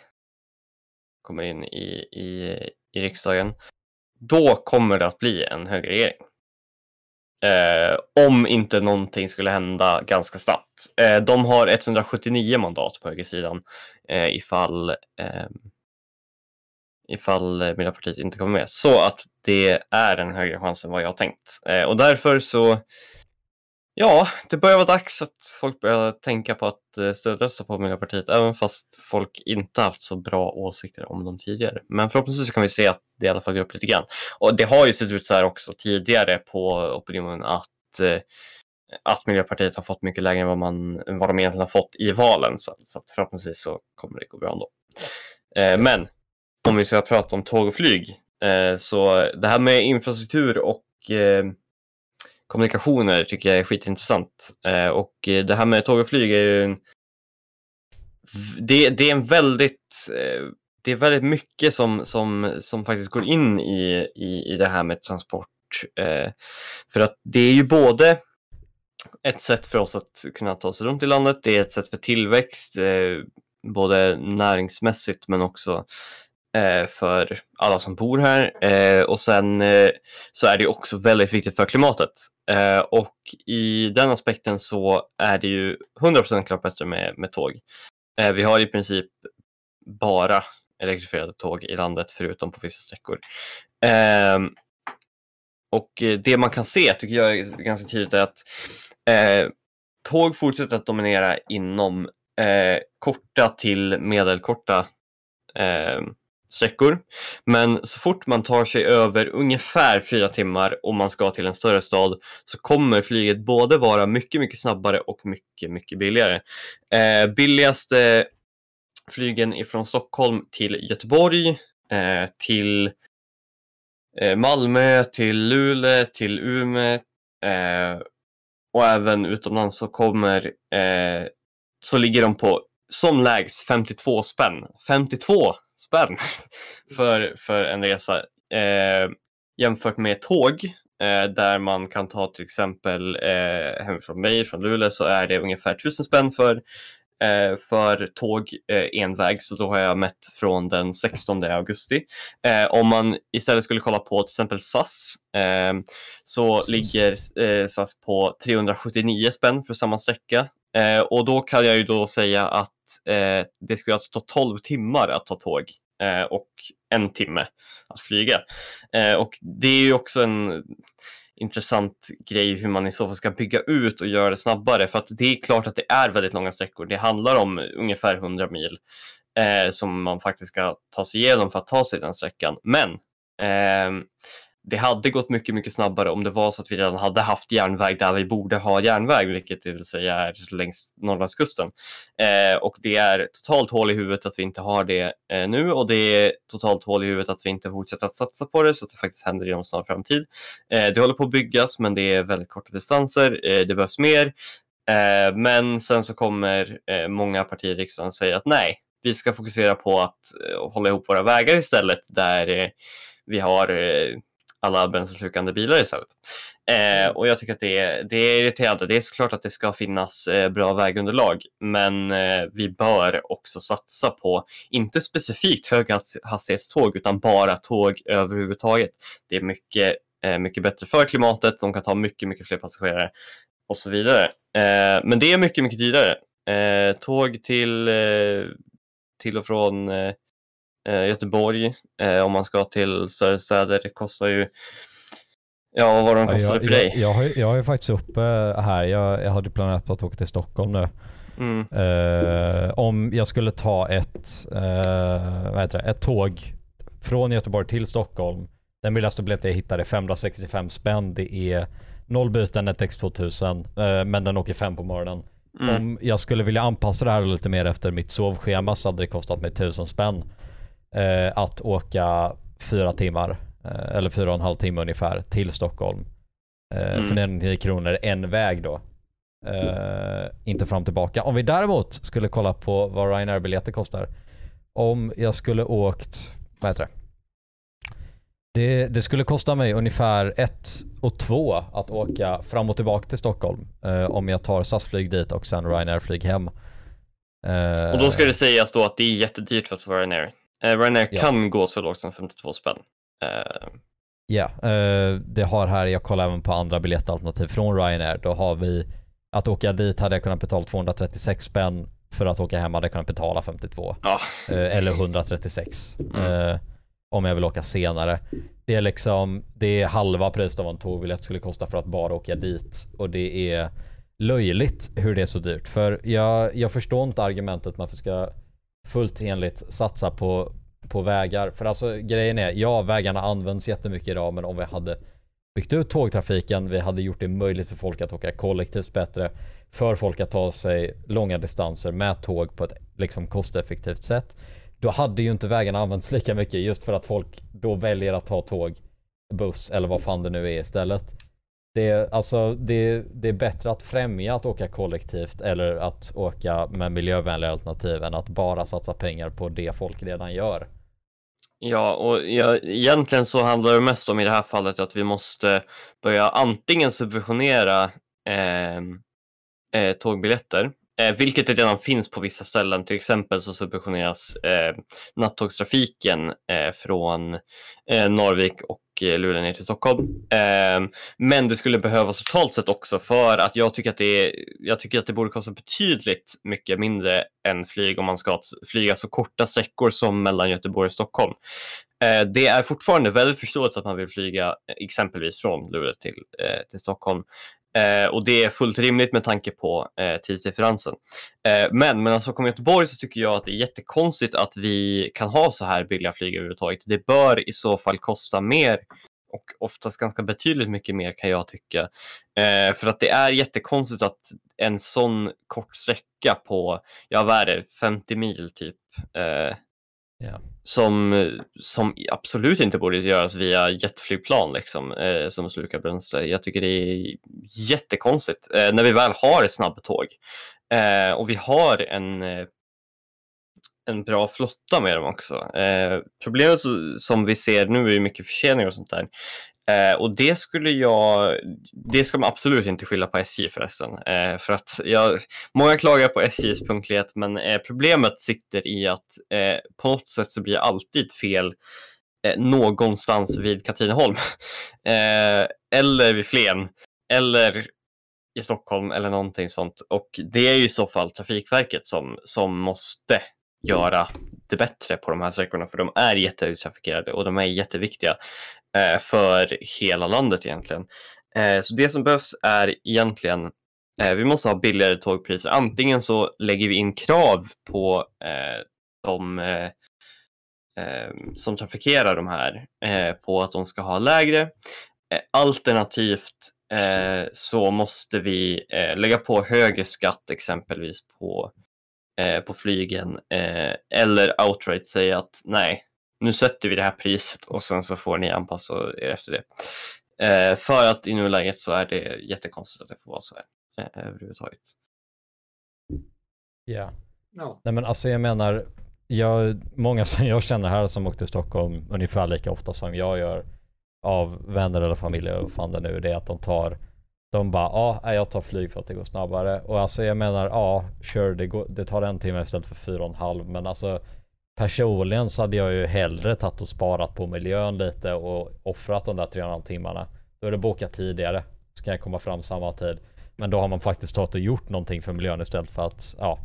kommer in i, i, i riksdagen, då kommer det att bli en högerregering. Eh, om inte någonting skulle hända ganska snabbt. Eh, de har 179 mandat på högersidan eh, ifall, ehm, eh, ifall Miljöpartiet inte kommer med. Så att det är en högre chans än vad jag har tänkt. Eh, och därför så Ja, det börjar vara dags att folk börjar tänka på att eh, stödrösta på Miljöpartiet, även fast folk inte haft så bra åsikter om dem tidigare. Men förhoppningsvis kan vi se att det i alla fall går upp lite grann. Och det har ju sett ut så här också tidigare på opinionen att, eh, att Miljöpartiet har fått mycket lägre än vad, man, vad de egentligen har fått i valen. Så, så att förhoppningsvis så kommer det gå bra ändå. Eh, men om vi ska prata om tåg och flyg, eh, så det här med infrastruktur och eh, kommunikationer tycker jag är skitintressant. Eh, och det här med tåg och flyg är ju en... Det, det är en väldigt... Eh, det är väldigt mycket som, som, som faktiskt går in i, i, i det här med transport. Eh, för att det är ju både ett sätt för oss att kunna ta oss runt i landet, det är ett sätt för tillväxt, eh, både näringsmässigt men också eh, för alla som bor här. Eh, och sen eh, så är det också väldigt viktigt för klimatet. Eh, och i den aspekten så är det ju 100% klart bättre med, med tåg. Eh, vi har i princip bara elektrifierade tåg i landet förutom på vissa sträckor. Ehm, eh, och det man kan se tycker jag är ganska tydligt är att eh, tåg fortsätter att dominera inom eh, korta till medelkorta eh, sträckor. Men så fort man tar sig över ungefär fyra timmar och man ska till en större stad så kommer flyget både vara mycket, mycket snabbare och mycket, mycket billigare. Eh, billigaste flygen ifrån Stockholm till Göteborg, eh, till eh, Malmö, till Luleå, till Umeå eh, och även utomlands så kommer eh, så ligger de på som lägst 52 spänn. 52 spänn (laughs) för, för en resa eh, jämfört med tåg eh, där man kan ta till exempel eh, hemifrån mig från Luleå så är det ungefär 1000 spänn för Eh, för tåg eh, enväg så då har jag mätt från den 16 augusti. Eh, om man istället skulle kolla på till exempel SAS eh, så SAS. ligger eh, SAS på 379 spänn för samma sträcka Eh, och då kan jag ju då säga att eh, det skulle alltså ta 12 timmar att ta tåg eh, och en timme att flyga. Eh, och det är ju också en intressant grej hur man i så fall ska bygga ut och göra det snabbare. För att det är klart att det är väldigt långa sträckor. Det handlar om ungefär 100 mil eh, som man faktiskt ska ta sig igenom för att ta sig den sträckan. Men eh, det hade gått mycket, mycket snabbare om det var så att vi redan hade haft järnväg där vi borde ha järnväg, vilket det vill säga är längs Norrlandskusten. Eh, och det är totalt hål i huvudet att vi inte har det eh, nu och det är totalt hål i huvudet att vi inte fortsätter att satsa på det så att det faktiskt händer inom snar framtid. Eh, det håller på att byggas, men det är väldigt korta distanser. Eh, det behövs mer. Eh, men sen så kommer eh, många partier i riksdagen säga att nej, vi ska fokusera på att eh, hålla ihop våra vägar istället där eh, vi har eh, alla bränsleslukande bilar istället. Eh, mm. och jag tycker att det är, det är irriterande. Det är såklart att det ska finnas eh, bra vägunderlag, men eh, vi bör också satsa på, inte specifikt höghastighetståg, utan bara tåg överhuvudtaget. Det är mycket, eh, mycket bättre för klimatet, de kan ta mycket, mycket fler passagerare och så vidare. Eh, men det är mycket, mycket dyrare. Eh, tåg till, till och från Göteborg eh, om man ska till större städer. Det kostar ju Ja, vad var de kostade ja, för dig? Jag, jag, har, jag har faktiskt uppe här, jag, jag hade planerat på att åka till Stockholm nu. Mm. Uh, om jag skulle ta ett, uh, vad heter det, ett tåg från Göteborg till Stockholm. Den billigaste biljetten jag hittade är 565 spänn. Det är noll byten, ett X2000, uh, men den åker fem på morgonen. Mm. Om jag skulle vilja anpassa det här lite mer efter mitt sovschema så hade det kostat mig 1000 spänn eh, att åka fyra timmar, eh, eller fyra och en halv timme ungefär, till Stockholm. Eh, mm. För 99 kronor en väg då. Eh, inte fram och tillbaka. Om vi däremot skulle kolla på vad Ryanair-biljetter kostar. Om jag skulle åkt, vad heter det? Det, det, skulle kosta mig ungefär 1 och 2 att åka fram och tillbaka till Stockholm. Eh, om jag tar SAS-flyg dit och sen Ryanair-flyg hem. Eh, och då ska det sägas då att det är jättedyrt för att vara Ryanair. Eh, Ryanair ja. kan gå så lågt som 52 spänn. Eh. Ja, eh, det har här, jag kollar även på andra biljettalternativ från Ryanair. Då har vi, att åka dit hade jag kunnat betala 236 spänn. För att åka hem hade jag kunnat betala 52. Ja. Eh, eller 136. Mm. Om jag vill åka senare. Det är liksom, det är halva priset av vad en tågbiljett skulle kosta för att bara åka dit. Och det är löjligt hur det är så dyrt. För jag, jag förstår inte argumentet med att vi ska fullt enligt satsa på, på vägar. För alltså grejen är, ja vägarna används jättemycket idag men om vi hade byggt ut tågtrafiken, vi hade gjort det möjligt för folk att åka kollektivt bättre, för folk att ta sig långa distanser med tåg på ett liksom kosteffektivt sätt. Då hade ju inte vägarna använts lika mycket just för att folk då väljer att ta tåg, buss eller vad fan det nu är istället. Det är, alltså, det, det är bättre att främja att åka kollektivt eller att åka med miljövänliga alternativ än att bara satsa pengar på det folk redan gör. Ja, och ja, egentligen så handlar det mest om i det här fallet att vi måste börja antingen subventionera eh, eh, tågbiljetter, eh, vilket redan finns på vissa ställen. Till exempel så subventioneras eh, nattågstrafiken eh, från eh, Norvik och Eh, Luleå ner till Stockholm. Ehm, men det skulle behövas totalt sett också för att jag tycker att det, är, jag tycker att det borde kosta betydligt mycket mindre än flyg om man ska flyga så korta sträckor som mellan Göteborg och Stockholm. Eh, det är fortfarande väldigt förståeligt att man vill flyga eh, exempelvis från Luleå till, till Stockholm. Eh, och det är fullt rimligt med tanke på eh, tidsdifferensen. Eh, men mellan alltså, Stockholm och Göteborg så tycker jag att det är jättekonstigt att vi kan ha så här billiga flyg överhuvudtaget. Det bör i så fall kosta mer och oftast ganska betydligt mycket mer kan jag tycka. Eh, för att det är jättekonstigt att en sån kort sträcka på, ja vad är det, 50 mil typ, eh, Yeah. Som, som absolut inte borde göras via jetflygplan liksom, eh, som slukar bränsle. Jag tycker det är jättekonstigt eh, när vi väl har snabbtåg eh, och vi har en, eh, en bra flotta med dem också. Eh, problemet som vi ser nu är mycket förseningar och sånt där. Eh, och det skulle jag, det ska man absolut inte skylla på SJ förresten. Eh, för att jag, många klagar på SJs punktlighet men eh, problemet sitter i att eh, på något sätt så blir det alltid fel eh, någonstans vid Katrineholm. (laughs) Eh, eller vid Flen. Eller i Stockholm eller någonting sånt. Och det är ju i så fall Trafikverket som, som måste göra lite bättre på de här sträckorna för de är jätteuttrafikerade och de är jätteviktiga eh, för hela landet egentligen. Eh, så det som behövs är egentligen eh, vi måste ha billigare tågpriser. Antingen så lägger vi in krav på eh, de eh, eh, som trafikerar de här eh, på att de ska ha lägre. Eh, alternativt eh, så måste vi eh, lägga på högre skatt exempelvis på, eh, på flygen eh, eller outright säga att nej, nu sätter vi det här priset och sen så får ni anpassa er efter det. Eh, för att i nuläget så är det jättekonstigt att det får vara så här eh, överhuvudtaget. Ja. Ja. Nej men alltså jag menar, jag, många som jag känner här som åkte till Stockholm ungefär lika ofta som jag gör av vänner eller familj och fan det nu är det att de tar de bara, ja ah, jag tar flyg för att det går snabbare och alltså jag menar, ja sure det, går, det tar en timme istället för fyra och en halv men alltså personligen så hade jag ju hellre tagit och sparat på miljön lite och offrat de där tre och en halv timmarna. Då är det bokat tidigare så kan jag komma fram samma tid. Men då har man faktiskt tagit och gjort någonting för miljön istället för att ja,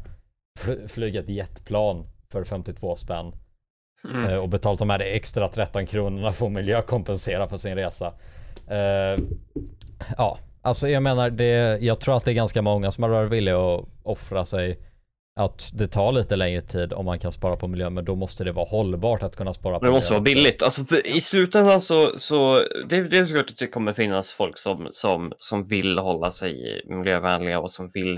fly- flyga ett jetplan för 52 spänn Mm. eh, och betalt de här extra 13 kronorna för att miljökompensera för sin resa. Eh, ja, alltså jag menar det, jag tror att det är ganska många som har varit villiga att offra sig att det tar lite längre tid om man kan spara på miljön men då måste det vara hållbart att kunna spara på Men det måste vara miljön. billigt. Alltså, I slutändan så, så det, det är såklart att det kommer finnas folk som, som, som vill hålla sig miljövänliga och som vill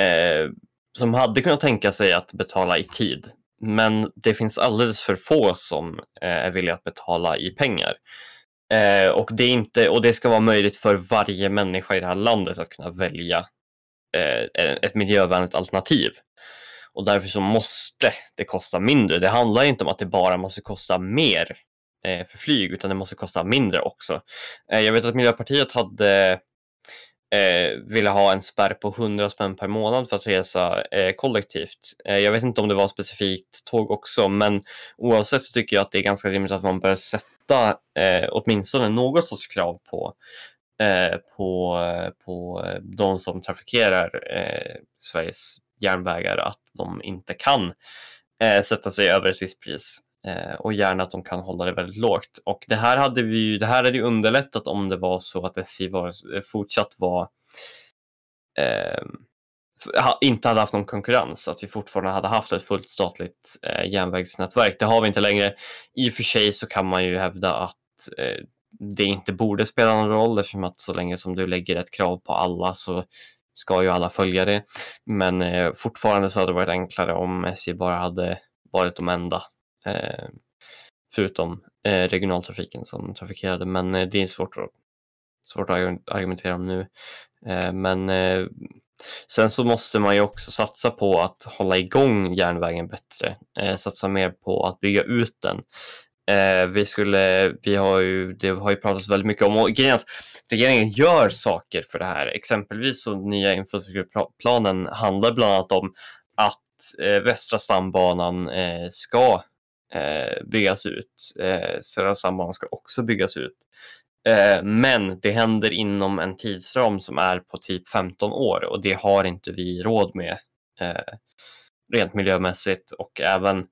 eh, som hade kunnat tänka sig att betala i tid. Men det finns alldeles för få som eh, är villiga att betala i pengar. Eh, och, det är inte, och det ska vara möjligt för varje människa i det här landet att kunna välja eh, ett miljövänligt alternativ. Och därför så måste det kosta mindre. Det handlar inte om att det bara måste kosta mer eh, för flyg, utan det måste kosta mindre också. Eh, jag vet att Miljöpartiet hade eh, ville ha en spärr på 100 spänn per månad för att resa eh, kollektivt. Eh, jag vet inte om det var specifikt tåg också, men oavsett så tycker jag att det är ganska rimligt att man bör sätta eh, åtminstone något sorts krav på eh, på, på de som trafikerar eh, Sveriges järnvägar att de inte kan eh, sätta sig över ett visst pris Eh, och gärna att de kan hålla det väldigt lågt. Och det här hade vi ju, det här hade ju underlättat om det var så att SJ var, eh, fortsatt var eh, inte hade haft någon konkurrens, att vi fortfarande hade haft ett fullt statligt eh, järnvägsnätverk. Det har vi inte längre. I och för sig så kan man ju hävda att eh, det inte borde spela någon roll eftersom att så länge som du lägger ett krav på alla så ska ju alla följa det. Men eh, fortfarande så hade det varit enklare om SJ bara hade varit de enda Eh, förutom eh, regionaltrafiken som trafikerade. Men eh, det är svårt att, svårt att argumentera om nu. Eh, men eh, sen så måste man ju också satsa på att hålla igång järnvägen bättre. Eh, satsa mer på att bygga ut den. Eh, vi skulle, vi har ju, det har ju pratats väldigt mycket om, och grejen är att regeringen gör saker för det här. Exempelvis så nya infrastrukturplanen handlar bland annat om att eh, västra stambanan eh, ska eh, byggas ut. Eh, södra stambanan ska också byggas ut. Eh, men det händer inom en tidsram som är på typ 15 år och det har inte vi råd med eh, rent miljömässigt och även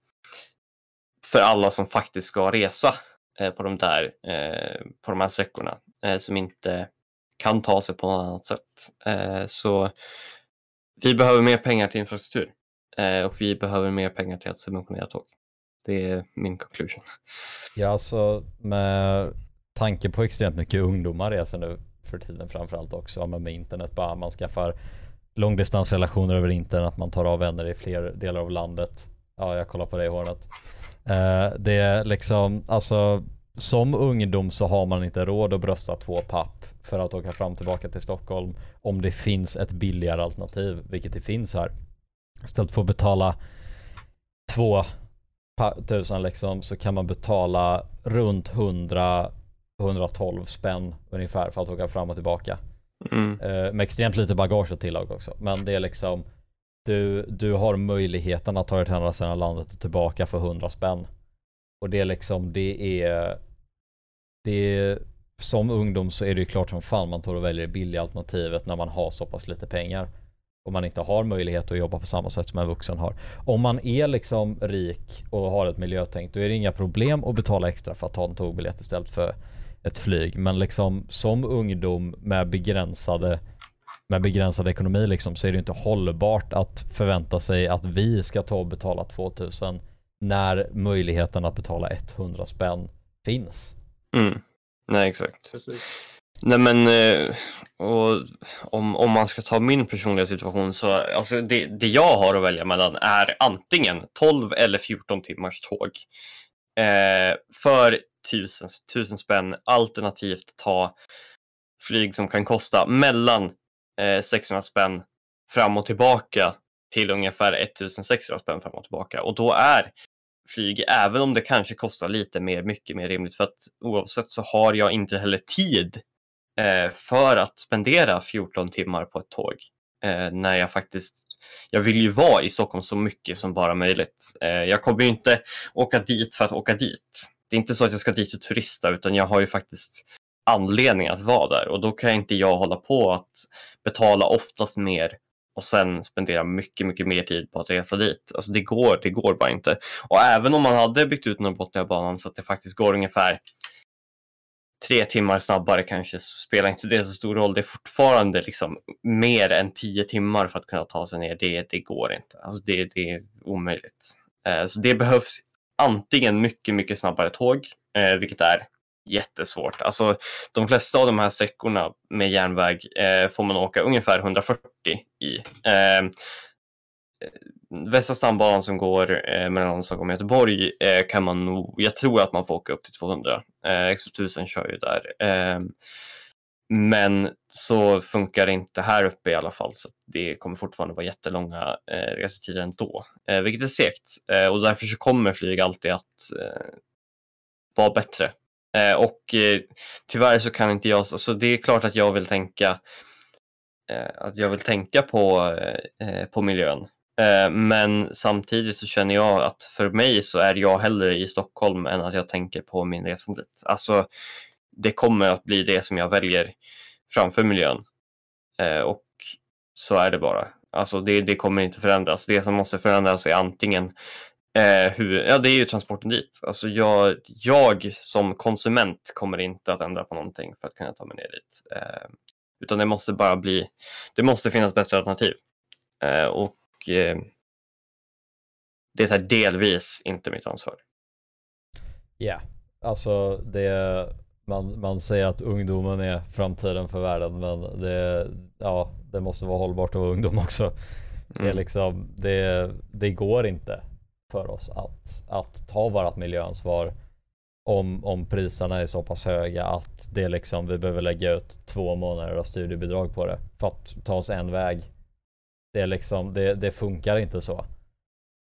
för alla som faktiskt ska resa eh, på, de där, eh, på de här sträckorna eh, som inte kan ta sig på något annat sätt. Eh, så vi behöver mer pengar till infrastruktur eh, och vi behöver mer pengar till att subventionera tåg. Det är min conclusion. Ja, alltså med tanke på extremt mycket ungdomar reser nu för tiden framförallt också men med internet bara man skaffar långdistansrelationer över internet, man tar av vänner i fler delar av landet. Ja, jag kollar på dig Hornet. Eh, det är liksom, alltså som ungdom så har man inte råd att brösta två papp för att åka fram och tillbaka till Stockholm om det finns ett billigare alternativ, vilket det finns här. Istället för att betala två tusen liksom så kan man betala runt 100 112 spänn ungefär för att åka fram och tillbaka. Mm. Eh, med extremt lite bagage och tillag också. Men det är liksom du, du har möjligheten att ta dig till andra sidan landet och tillbaka för 100 spänn. Och det är liksom, det är det är som ungdom så är det ju klart som fan man tar och väljer det billiga alternativet när man har så pass lite pengar. Och man inte har möjlighet att jobba på samma sätt som en vuxen har. Om man är liksom rik och har ett miljötänk då är det inga problem att betala extra för att ta en tågbiljett istället för ett flyg. Men liksom som ungdom med begränsade med begränsad ekonomi liksom så är det inte hållbart att förvänta sig att vi ska ta och betala 2000 när möjligheten att betala 100 spänn finns. Mm. Nej, exakt. Precis. Nej men, eh, och om, om man ska ta min personliga situation så, alltså det, det jag har att välja mellan är antingen 12 eller 14 timmars tåg. Eh, för tusen, tusen spänn, alternativt ta flyg som kan kosta mellan eh, 600 spänn fram och tillbaka till ungefär 1600 spänn fram och tillbaka. Och då är flyg, även om det kanske kostar lite mer, mycket mer rimligt, för att oavsett så har jag inte heller tid Eh, för att spendera 14 timmar på ett tåg. Eh, när jag faktiskt, jag vill ju vara i Stockholm så mycket som bara möjligt. Eh, jag kommer ju inte åka dit för att åka dit. Det är inte så att jag ska dit och turista utan jag har ju faktiskt anledning att vara där och då kan inte jag hålla på att betala oftast mer och sen spendera mycket, mycket mer tid på att resa dit. Alltså det går, det går bara inte. Och även om man hade byggt ut Norrbotniabanan så att det faktiskt går ungefär tre timmar snabbare kanske så spelar inte det så stor roll. Det är fortfarande liksom mer än tio timmar för att kunna ta sig ner. Det, det går inte. Alltså det, det är omöjligt. Eh, så det behövs antingen mycket, mycket snabbare tåg, eh, vilket är jättesvårt. Alltså de flesta av de här sträckorna med järnväg eh, får man åka ungefär 140 i. Eh, Västra stambanan som går eh, mellan Stockholm och Göteborg eh, kan man nog, jag tror att man får åka upp till 200. Eh, X2000 kör ju där. Eh, men så funkar det inte här uppe i alla fall så det kommer fortfarande vara jättelånga eh, resetider ändå, eh, vilket är segt. Eh, och därför så kommer flyg alltid att eh, vara bättre. Eh, och eh, tyvärr så kan inte jag, alltså det är klart att jag vill tänka eh, att jag vill tänka på, eh, eh på miljön. Eh, men samtidigt så känner jag att för mig så är jag hellre i Stockholm än att jag tänker på min resa dit. Alltså, det kommer att bli det som jag väljer framför miljön. Eh, och så är det bara. Alltså det, det kommer inte förändras. Det som måste förändras är antingen eh, hur, ja det är ju transporten dit. Alltså jag, jag som konsument kommer inte att ändra på någonting för att kunna ta mig ner dit. Eh, utan det måste bara bli, det måste finnas bättre alternativ. Eh, och eh, det är delvis inte mitt ansvar. Ja, alltså det, man, man säger att ungdomen är framtiden för världen men det, ja, det måste vara hållbart att vara ungdom också. Det, är Mm. liksom, det, det går inte för oss att, att ta vårt miljöansvar om, om priserna är så pass höga att det liksom, vi behöver lägga ut två månader av studiebidrag på det för att ta oss en väg. Det är liksom, det, det funkar inte så.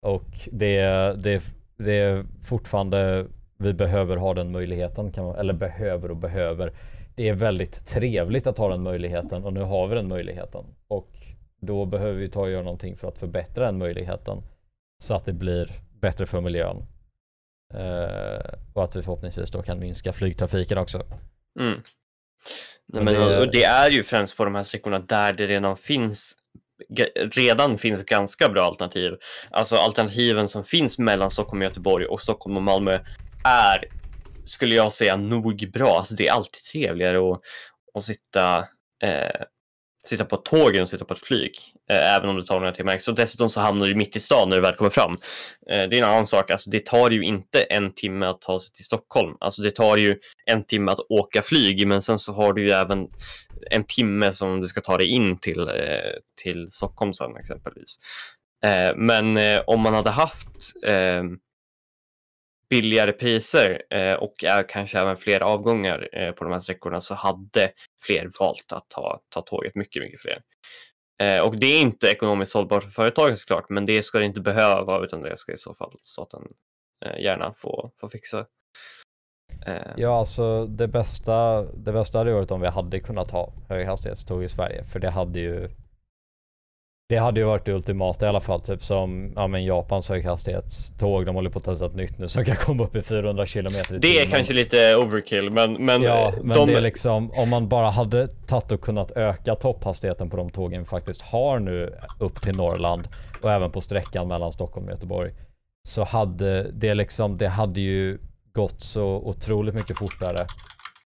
Och det, det, det är fortfarande, vi behöver ha den möjligheten, kan man, eller behöver och behöver. Det är väldigt trevligt att ha den möjligheten och nu har vi den möjligheten. Och då behöver vi ta och göra någonting för att förbättra den möjligheten. Så att det blir bättre för miljön. Eh, och att vi förhoppningsvis då kan minska flygtrafiken också. Mm. Nej, Men och det är ju främst på de här sträckorna där det redan finns redan finns ganska bra alternativ. Alltså alternativen som finns mellan Stockholm och Göteborg och Stockholm och Malmö är, skulle jag säga, nog bra. Alltså det är alltid trevligare att, att sitta, eh, sitta på ett tåg än att sitta på ett flyg. Eh, även om det tar några timmar extra. Dessutom så hamnar du mitt i stan när du väl kommer fram. Eh, det är en annan sak. Alltså det tar ju inte en timme att ta sig till Stockholm. Alltså det tar ju en timme att åka flyg, men sen så har du ju även en timme som du ska ta dig in till, eh, till Stockholm sen exempelvis. Eh, men eh, om man hade haft eh, billigare priser eh, och är kanske även fler avgångar eh, på de här sträckorna så hade fler valt att ta, ta tåget, mycket, mycket fler. Eh, och det är inte ekonomiskt hållbart för företagen såklart, men det ska det inte behöva vara utan det ska i så fall staten eh, gärna få, få fixa. Eh, Ja, alltså det bästa, det bästa hade varit om vi hade kunnat ha höghastighetståg i Sverige, för det hade ju det hade ju varit det ultimata i alla fall, typ som ja, men Japans höghastighetståg. De håller på att testa ett nytt nu som kan komma upp i 400 kilometer i det är kanske lite overkill, men, men, Ja, men de, det är liksom om man bara hade tagit och kunnat öka topphastigheten på de tågen vi faktiskt har nu upp till Norrland och även på sträckan mellan Stockholm och Göteborg så hade det liksom, det hade ju gått så otroligt mycket fortare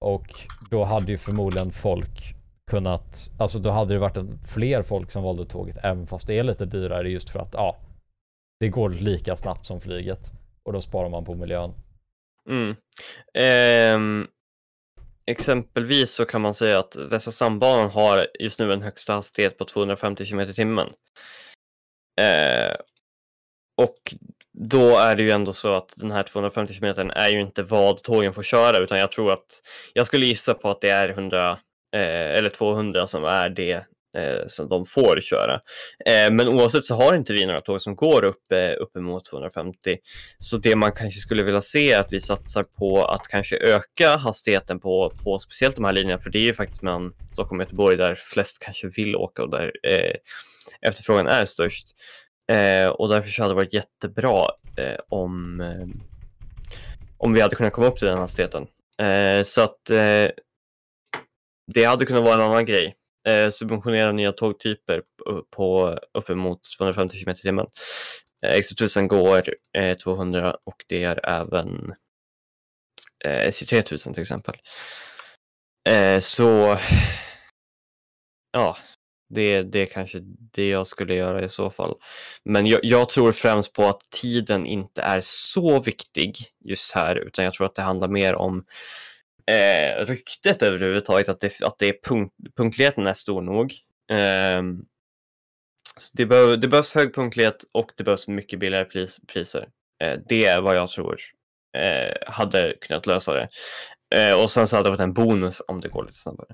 och då hade ju förmodligen folk kunnat, alltså då hade det varit en, fler folk som valde tåget även fast det är lite dyrare just för att ja, det går lika snabbt som flyget. och då sparar man på miljön. Mm. Ehm, exempelvis så kan man säga att Västra stambanan har just nu en högsta hastighet på 250 km i timmen. Eh, och då är det ju ändå så att den här 250 km är ju inte vad tågen får köra utan jag tror att jag skulle gissa på att det är 100 eh, eller 200 som är det eh, som de får köra. Eh, men oavsett så har inte vi några tåg som går upp, eh, uppemot 250. Så det man kanske skulle vilja se är att vi satsar på att kanske öka hastigheten på, på speciellt de här linjerna, för det är ju faktiskt mellan Stockholm och Göteborg där flest kanske vill åka och där eh, efterfrågan är störst. Eh, och därför så hade det varit jättebra eh, om, eh, om vi hade kunnat komma upp till den hastigheten. Eh, så att eh, det hade kunnat vara en annan grej. Eh, subventionera nya tågtyper på, på uppemot 250 km i timmen. Eh, X1000 går eh, 200 och det är även eh, SJ3000 till exempel. Eh, så ja, det, det är kanske det jag skulle göra i så fall. Men jag, jag, tror främst på att tiden inte är så viktig just här, utan jag tror att det handlar mer om eh, ryktet överhuvudtaget, att, det, att det är punkt, punktligheten är stor nog. Eh, det, behöv, det behövs hög punktlighet och det behövs mycket billigare pris, priser. Eh, det är vad jag tror eh, hade kunnat lösa det. Eh, och sen så hade det varit en bonus om det går lite snabbare.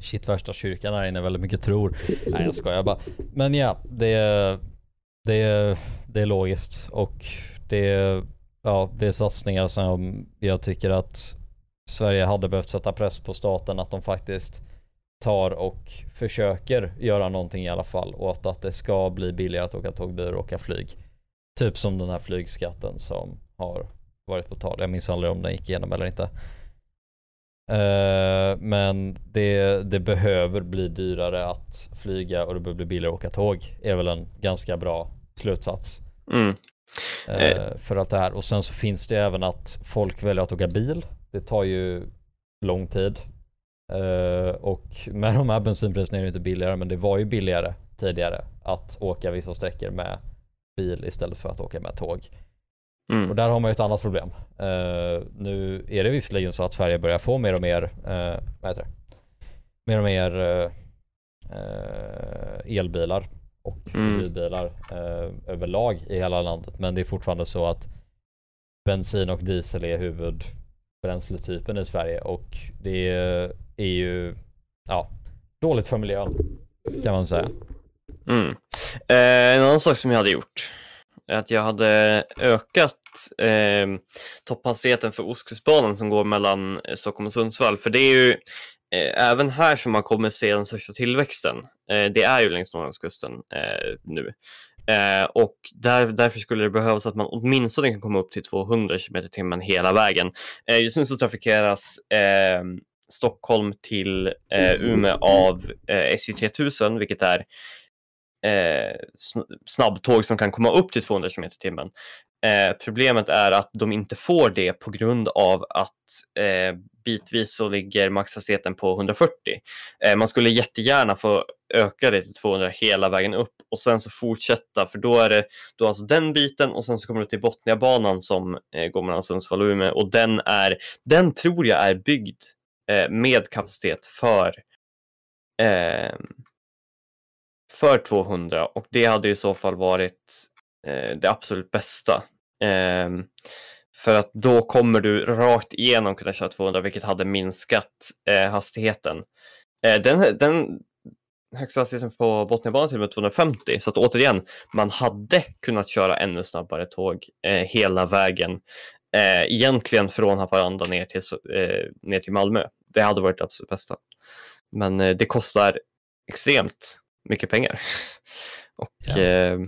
Shit värsta kyrkan här inne väldigt mycket tror. Nej jag skojar bara. Men ja, det är, det är, det är logiskt och det är, ja, det är satsningar som jag tycker att Sverige hade behövt sätta press på staten att de faktiskt tar och försöker göra någonting i alla fall och att, det ska bli billigare att åka tåg, och åka flyg. Typ som den här flygskatten som har varit på tal. Jag minns aldrig om den gick igenom eller inte. Uh, men det, det, behöver bli dyrare att flyga och det behöver bli billigare att åka tåg. är väl en ganska bra slutsats. Mm. Uh, för allt det här. Och sen så finns det även att folk väljer att åka bil. Det tar ju lång tid. Uh, och med de här bensinpriserna är det inte billigare men det var ju billigare tidigare att åka vissa sträckor med bil istället för att åka med tåg. Mm. Och där har man ju ett annat problem. Uh, nu är det visserligen så att Sverige börjar få mer och mer, uh, vad heter det? Mer och mer elbilar och mm. bilbilar överlag i hela landet. Men det är fortfarande så att bensin och diesel är bränsletypen i Sverige och det är ju ja, dåligt för miljön kan man säga. Mm. Eh, en annan sak som jag hade gjort är att jag hade ökat eh, topphastigheten för Ostkustbanan som går mellan eh, Stockholm och Sundsvall. För det är ju eh, även här som man kommer se den största tillväxten. Eh, det är ju längs Norrlandskusten eh, nu. Eh, och där, därför skulle det behövas att man åtminstone kan komma upp till 200 km i timmen hela vägen. Eh, just nu så trafikeras eh, Stockholm till eh, Umeå av SJ 3000, vilket är eh, snabbtåg som kan komma upp till 200 km i timmen. Eh, problemet är att de inte får det på grund av att eh, bitvis så ligger maxhastigheten på 140. Eh, man skulle jättegärna få öka det till 200 hela vägen upp och sen så fortsätta för då är det då alltså den biten och sen så kommer du till Botniabanan som eh, går mellan Sundsvall och Umeå och den är, den tror jag är byggd eh, med kapacitet för eh, för 200 och det hade i så fall varit det absolut bästa. Eh, för att då kommer du rakt igenom kunna köra 200 vilket hade minskat eh, hastigheten. Eh, den, den högsta hastigheten på Botniabanan till och med 250 så att återigen, man hade kunnat köra ännu snabbare tåg eh, hela vägen. Eh, egentligen från Haparanda ner till, ner till Malmö. Det hade varit det absolut bästa. Men det kostar extremt mycket pengar. (laughs) Och, ja. eh,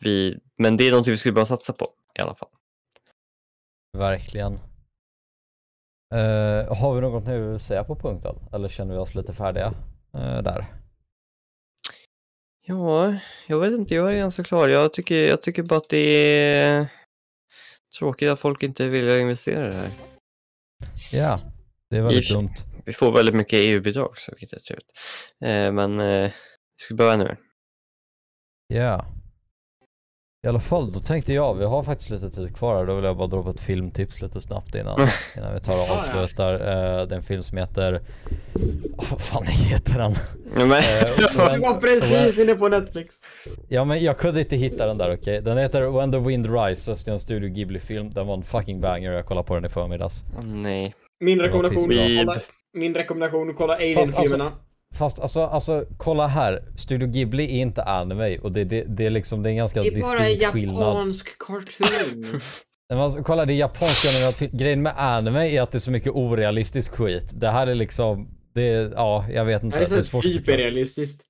vi, men det är någonting vi skulle behöva satsa på i alla fall. Verkligen. Uh, har vi något nu att säga på punkten? Eller känner vi oss lite färdiga uh, där? Ja, jag vet inte, jag är ganska klar. Jag tycker, jag tycker bara att det är tråkigt att folk inte vill investera i det här. Ja, det är väldigt I, dumt. Vi får väldigt mycket EU-bidrag också, vilket är trevligt. Eh, men eh, vi skulle behöva ännu mer. Ja. I alla fall, då tänkte jag, vi har faktiskt lite tid kvar här, då vill jag bara dra på ett filmtips lite snabbt innan, innan vi tar och Ja, ja. avslutar. Eh, det är en film som heter, oh, vad fan heter den? Ja, men, Eh, (laughs) Jag var precis inne på Netflix. Ja men jag kunde inte hitta den där okej. Den heter When the Wind Rises, det är en Studio Ghibli-film. Den var en fucking banger, jag kollade på den i förmiddags. Åh, nej. Min rekommendation, min rekommendation, kolla alltså- Alien-filmerna. Fast alltså, alltså kolla här. Studio Ghibli är inte anime och det, det, det är liksom, det är en ganska Det är bara en distinkt skillnad. japansk cartoon. (laughs) Men alltså, kolla det är japanska animerad film. Grejen med anime är att det är så mycket orealistisk skit. Det här är liksom, det är, ja jag vet Det inte. här är Det är så svårt hyperrealistiskt.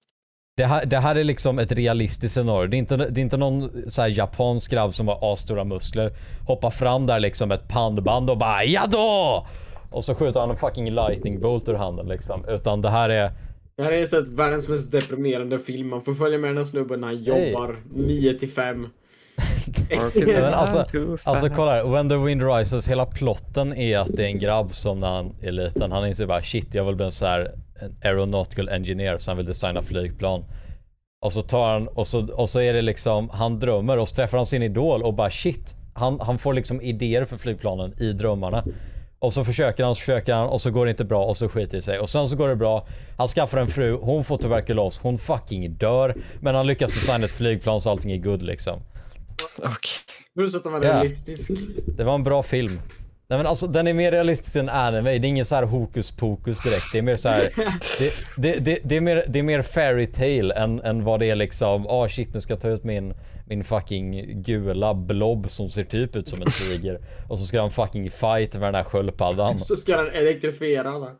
Det här, det här är liksom ett realistiskt scenario. Det är inte, det är inte någon så här japansk grabb som har asstora muskler. Hoppar fram där liksom ett pannband och bara ja då! Och så skjuter han en fucking lightning bolt ur handen liksom. Utan det här är... Det här är så att världens mest deprimerande film. Man får följa med den här snubben när han Hey. jobbar 9 till 5. (laughs) Men alltså, (laughs) alltså kolla här. When the wind rises, hela plotten är att det är en grabb som när han är liten, han inser bara shit jag vill bli en så här en aeronautical engineer så han vill designa flygplan. Och så tar han, och så, och så är det liksom, han drömmer och så träffar han sin idol och bara shit. Han, han får liksom idéer för flygplanen i drömmarna. Och så försöker han, så försöker han och så går det inte bra och så skiter det sig. Och sen så går det bra. Han skaffar en fru, hon får tuberkulos, hon fucking dör. Men han lyckas designa ett flygplan så allting är good liksom. Okej. Ja. realistisk. Det var en bra film. Nej men alltså den är mer realistisk än anime. Det är ingen så här hokus pokus direkt. Det är mer så här. (laughs) Det, det, det, det, är, mer, det är mer fairy tale än, än vad det är liksom. Ah oh shit nu ska jag ta ut min, min fucking gula blob som ser typ ut som en tiger. Och så ska jag ha en fucking fight med den här sköldpaddan. (laughs) Så ska den elektrifiera alla.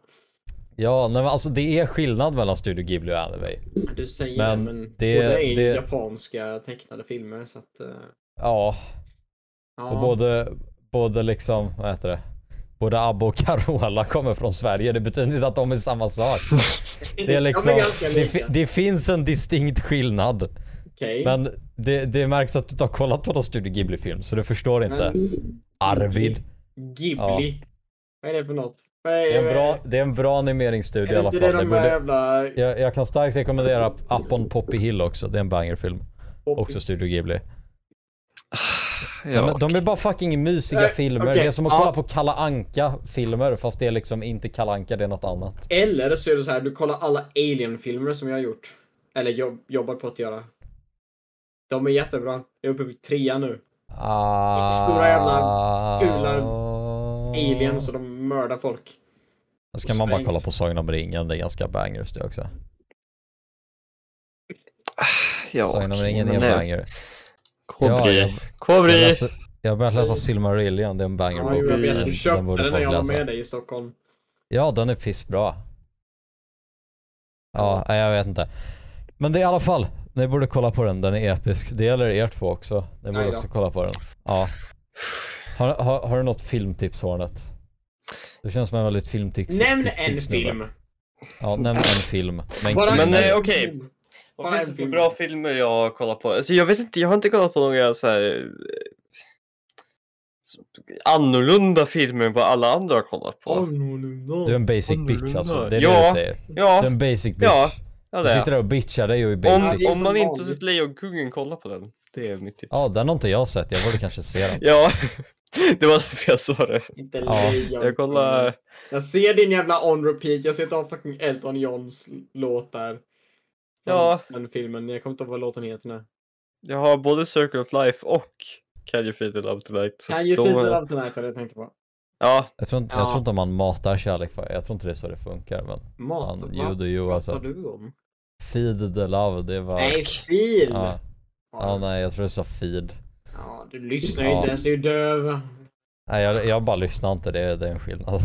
Ja nej men alltså det är skillnad mellan Studio Ghibli och anime. Du säger Men det, men det- båda är det- japanska tecknade filmer så att... eh, Ja, ja. och både, både liksom, vad heter det? Både Abba och Carola kommer från Sverige. Det betyder inte att de är samma sak. Det är (laughs) liksom, det, det finns en distinkt skillnad. Okej. Men det, det märks att du inte har kollat på någon Studio Ghibli-film, så du förstår inte. Arvid. Ghibli. Vad är det för något? Det är en bra, det är en bra animeringsstudio i alla fall. Det borde, jävla... jag, jag kan starkt rekommendera Up on Poppy Hill också. Det är en bangerfilm. Också Studio Ghibli. (sighs) (laughs) Ja, de, är bara fucking mysiga Eh, filmer. okej, Det är som att ja. kolla på Kalla Anka filmer fast det är liksom inte Kalla Anka, det är något annat. Eller så är det så här, du kollar alla Alien-filmer som jag har gjort. Eller jobb, jobbar på att göra. De är jättebra. Jag är uppe på trean nu. Ah, Stora jävla fula Aliens och de mördar folk. Då ska man bara kolla på Sagan om ringen, det är ganska bangers det också. ja, Sagan om ringen är en banger. Kobri. Ja, Kobri. läste, jag har börjat läsa Silmarillion, det är en banger Ja, jag vet. Den- Du den köpte borde den när jag var med dig i Stockholm. Ja, den är pissbra. Ja, nej, jag vet inte. Men det är i alla fall, ni borde kolla på den, den är episk. Det gäller er två också. Ni borde också kolla på den. Ja. Har, har, har du något filmtips Hornet? Du känns som en väldigt filmtips Nämn en film. Ja, nämn en film. Men, Men, en eh, okej. Vad finns det för bra filmer jag har kollat på? Alltså jag vet inte, jag har inte kollat på några så här eh, annorlunda filmer än vad alla andra har kollat på. Annorlunda. Du är en basic bitch Annorlunda. alltså. Det är Ja. det du säger. Du är Ja, en basic bitch. ja, ja du sitter jag. där och bitchar dig och är Om, basic. är om man inte sett Lejonkungen, kolla på den. Det är mitt tips. Ja, den har inte jag sett. Jag borde kanske se den. Ja, (laughs) det var därför jag sa det. Inte Ja. Jag kollar... Jag ser din jävla on repeat. Jag ser har fucking Elton Johns låt där. Ja. Den filmen. Jag kommer inte ihåg vad låten heter nu. Jag har både Circle of Life och Can You Feel The Love Tonight. Can you feel the love tonight det jag tänkte på. Ja, Jag tror, inte, Ja. jag tror inte man matar kärlek för Jag tror inte det är så det funkar. Men Mat. fan, vad you do you pratar alltså. du om? Feed the love, det var... Nej, fil! Ja. Ja, ja, nej jag tror det sa feed. Ja, du lyssnar ju Ja. inte ens, du är döv. Nej jag, jag bara lyssnar inte, det, det är en skillnad.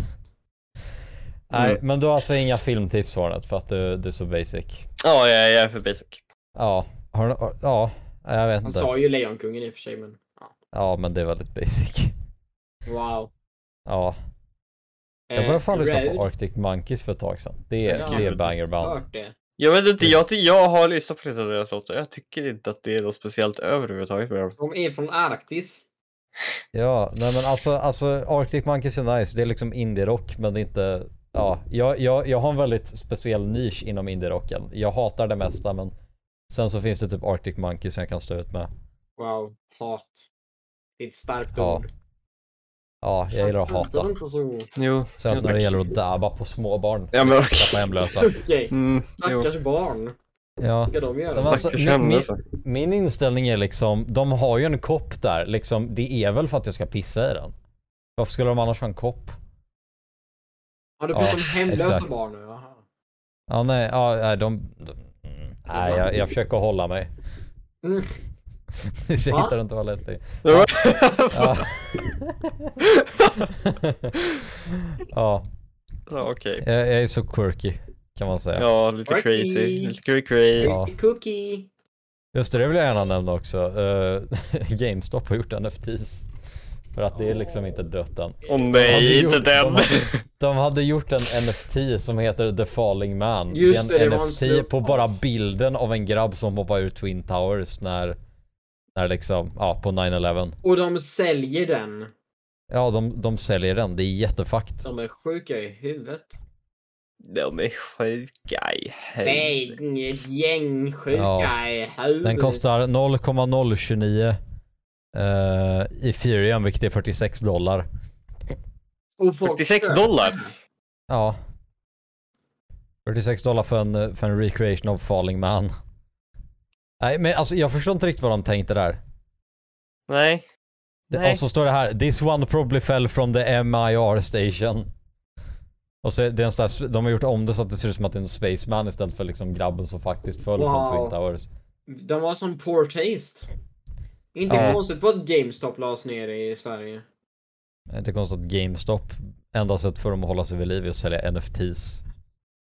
Nej Mm. men du har alltså inga filmtips Hornet för att du, du är så basic. Ja jag, jag är för basic. Ja, har du, ja, jag vet Han inte. sa ju Lejonkungen i och för sig, men... Ja. Ja men det är väldigt basic. Wow. Ja, jag Eh, började fan lyssna Red. på Arctic Monkeys för ett tag sedan. Det är, Ja, det är bangerband. Jag vet inte, jag, jag har lyssnat på lite av deras låtar. Jag tycker inte att det är något speciellt överhuvudtaget med dem. De är från Arktis. Ja, nej men alltså, alltså Arctic Monkeys är nice. Det är liksom indie-rock men det är inte... Ja, jag, jag, jag har en väldigt speciell nisch inom indie-rocken. Jag hatar det mesta men sen så finns det typ Arctic Monkeys som jag kan stå ut med. Wow, hat. Det är ett starkt Ja. ord. Ja, jag gillar att hata. Jo. Jo, när det gäller att dabba på små barn. Ja men okej. Tappa hemlösa. (laughs) Okej, Mm, jo. stackars barn. Ja. Vad ska de göra? Alltså, min-. Min inställning är liksom, de har ju en kopp där, liksom, det är väl för att jag ska pissa i den. Varför skulle de annars ha en kopp? Har du Ja, pratat om hemlösa exakt. barn nu? Jaha. Ja nej, ja, nej de... de nej jag, jag försöker hålla mig. Mm. (laughs) jag hittar inte vad lätt det är. Ja. Ja. (laughs) (laughs) ja, Ja, okej. jag, jag är så quirky kan man säga. Ja, lite Quirky. crazy. Lite cray cray. Ja. Cookie. Just det, det vill jag gärna nämna också. Eh, GameStop har gjort NFTs. För att det är liksom inte dött än. Åh hade nej, inte gjort- den! De hade, de hade gjort en NFT som heter The Falling Man. Just det är det, en det NFT snubb. på bara bilden av en grabb som hoppar ur Twin Towers när, när liksom, ja på 9-11. Och de säljer den. Ja, de, de säljer den. Det är jättefakt. De är sjuka i huvudet. De är sjuka i Nej, huvudet. inget gäng sjuka Ja. i huvudet. Den kostar 0,029 uh, Ethereum, vilket är 46 dollar. Och folk 46 köper dollar? Ja. 46 dollar för en, för en recreation of Falling Man. Nej, men alltså jag förstår inte riktigt vad de tänkte där. Nej. Nej. och så står det här, this one probably fell from the MIR station. Och så är det en sån där, de har gjort om det så att det ser ut som att det är en spaceman istället för liksom grabben som faktiskt föll från Wow. Twin Towers. De var som poor taste. Inte Ja. konstigt på att GameStop lades ner i Sverige. Det är inte konstigt att GameStop, enda sätt för dem att hålla sig vid liv är att sälja NFTs.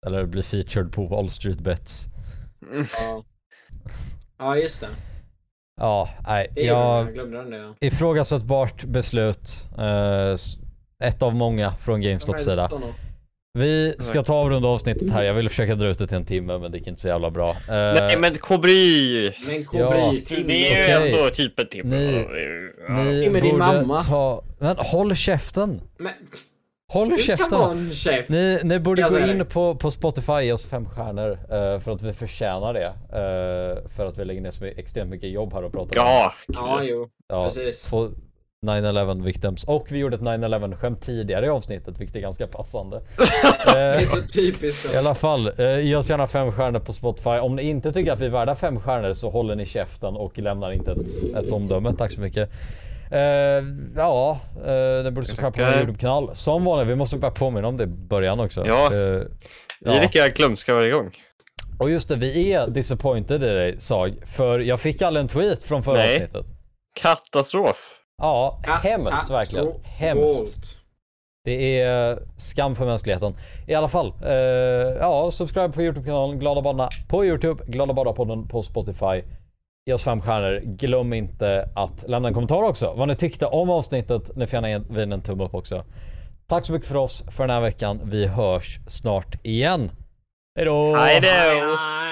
Eller bli featured på Wall Street Bets. Ja. Ja, just det. Ja, nej. Det Jag den ifrågasättbart beslut. Eh, ett av många från GameStops sida. Vi ska ta och runda avsnittet här. Jag ville försöka dra ut det till en timme men det gick inte så jävla bra. Eh, Nej men Kobry! Men Ja. Kobry, Det är ju Okej. ändå typ en timme. Ni- Ja. Ni med din borde mamma. ta... Men håll käften! Men Håll du käften! chef. Ni, ni borde Jag gå in på, på Spotify och ge oss fem stjärnor eh, för att vi förtjänar det. eh, för att vi lägger ner så extremt mycket jobb här och pratar om Ja, Ja, jo. ja, Precis. två 9-11 victims. Och vi gjorde ett 9-11 skämt tidigare i avsnittet vilket är ganska passande. (laughs) Det är Eh, så typiskt. I alla fall, eh, ge oss gärna fem stjärnor på Spotify. Om ni inte tycker att vi är värda fem stjärnor så håller ni käften och lämnar inte ett, ett omdöme. Tack så mycket. Eh, ja, uh, det borde subscribe på vår. YouTube-kanal. Som vanligt, vi måste bara påminna om det i början också. Ja. Eh, vi är lika glömska varje gång. Och just det, vi är disappointed i dig Sag. För jag fick aldrig en tweet från förra Nej. avsnittet. Katastrof. Ja, hemskt verkligen. Hemskt. Det är skam för mänskligheten. I alla fall, eh, ja, subscribe på Youtube-kanalen Glada Badarna på Youtube, Glada Badar-podden på Spotify. Ge oss fem stjärnor. Glöm inte att lämna en kommentar också. Vad ni tyckte om avsnittet. Ni får gärna ge vid en tumme upp också. Tack så mycket för oss för den här veckan. Vi hörs snart igen. Hejdå! Hej då! Aj, aj.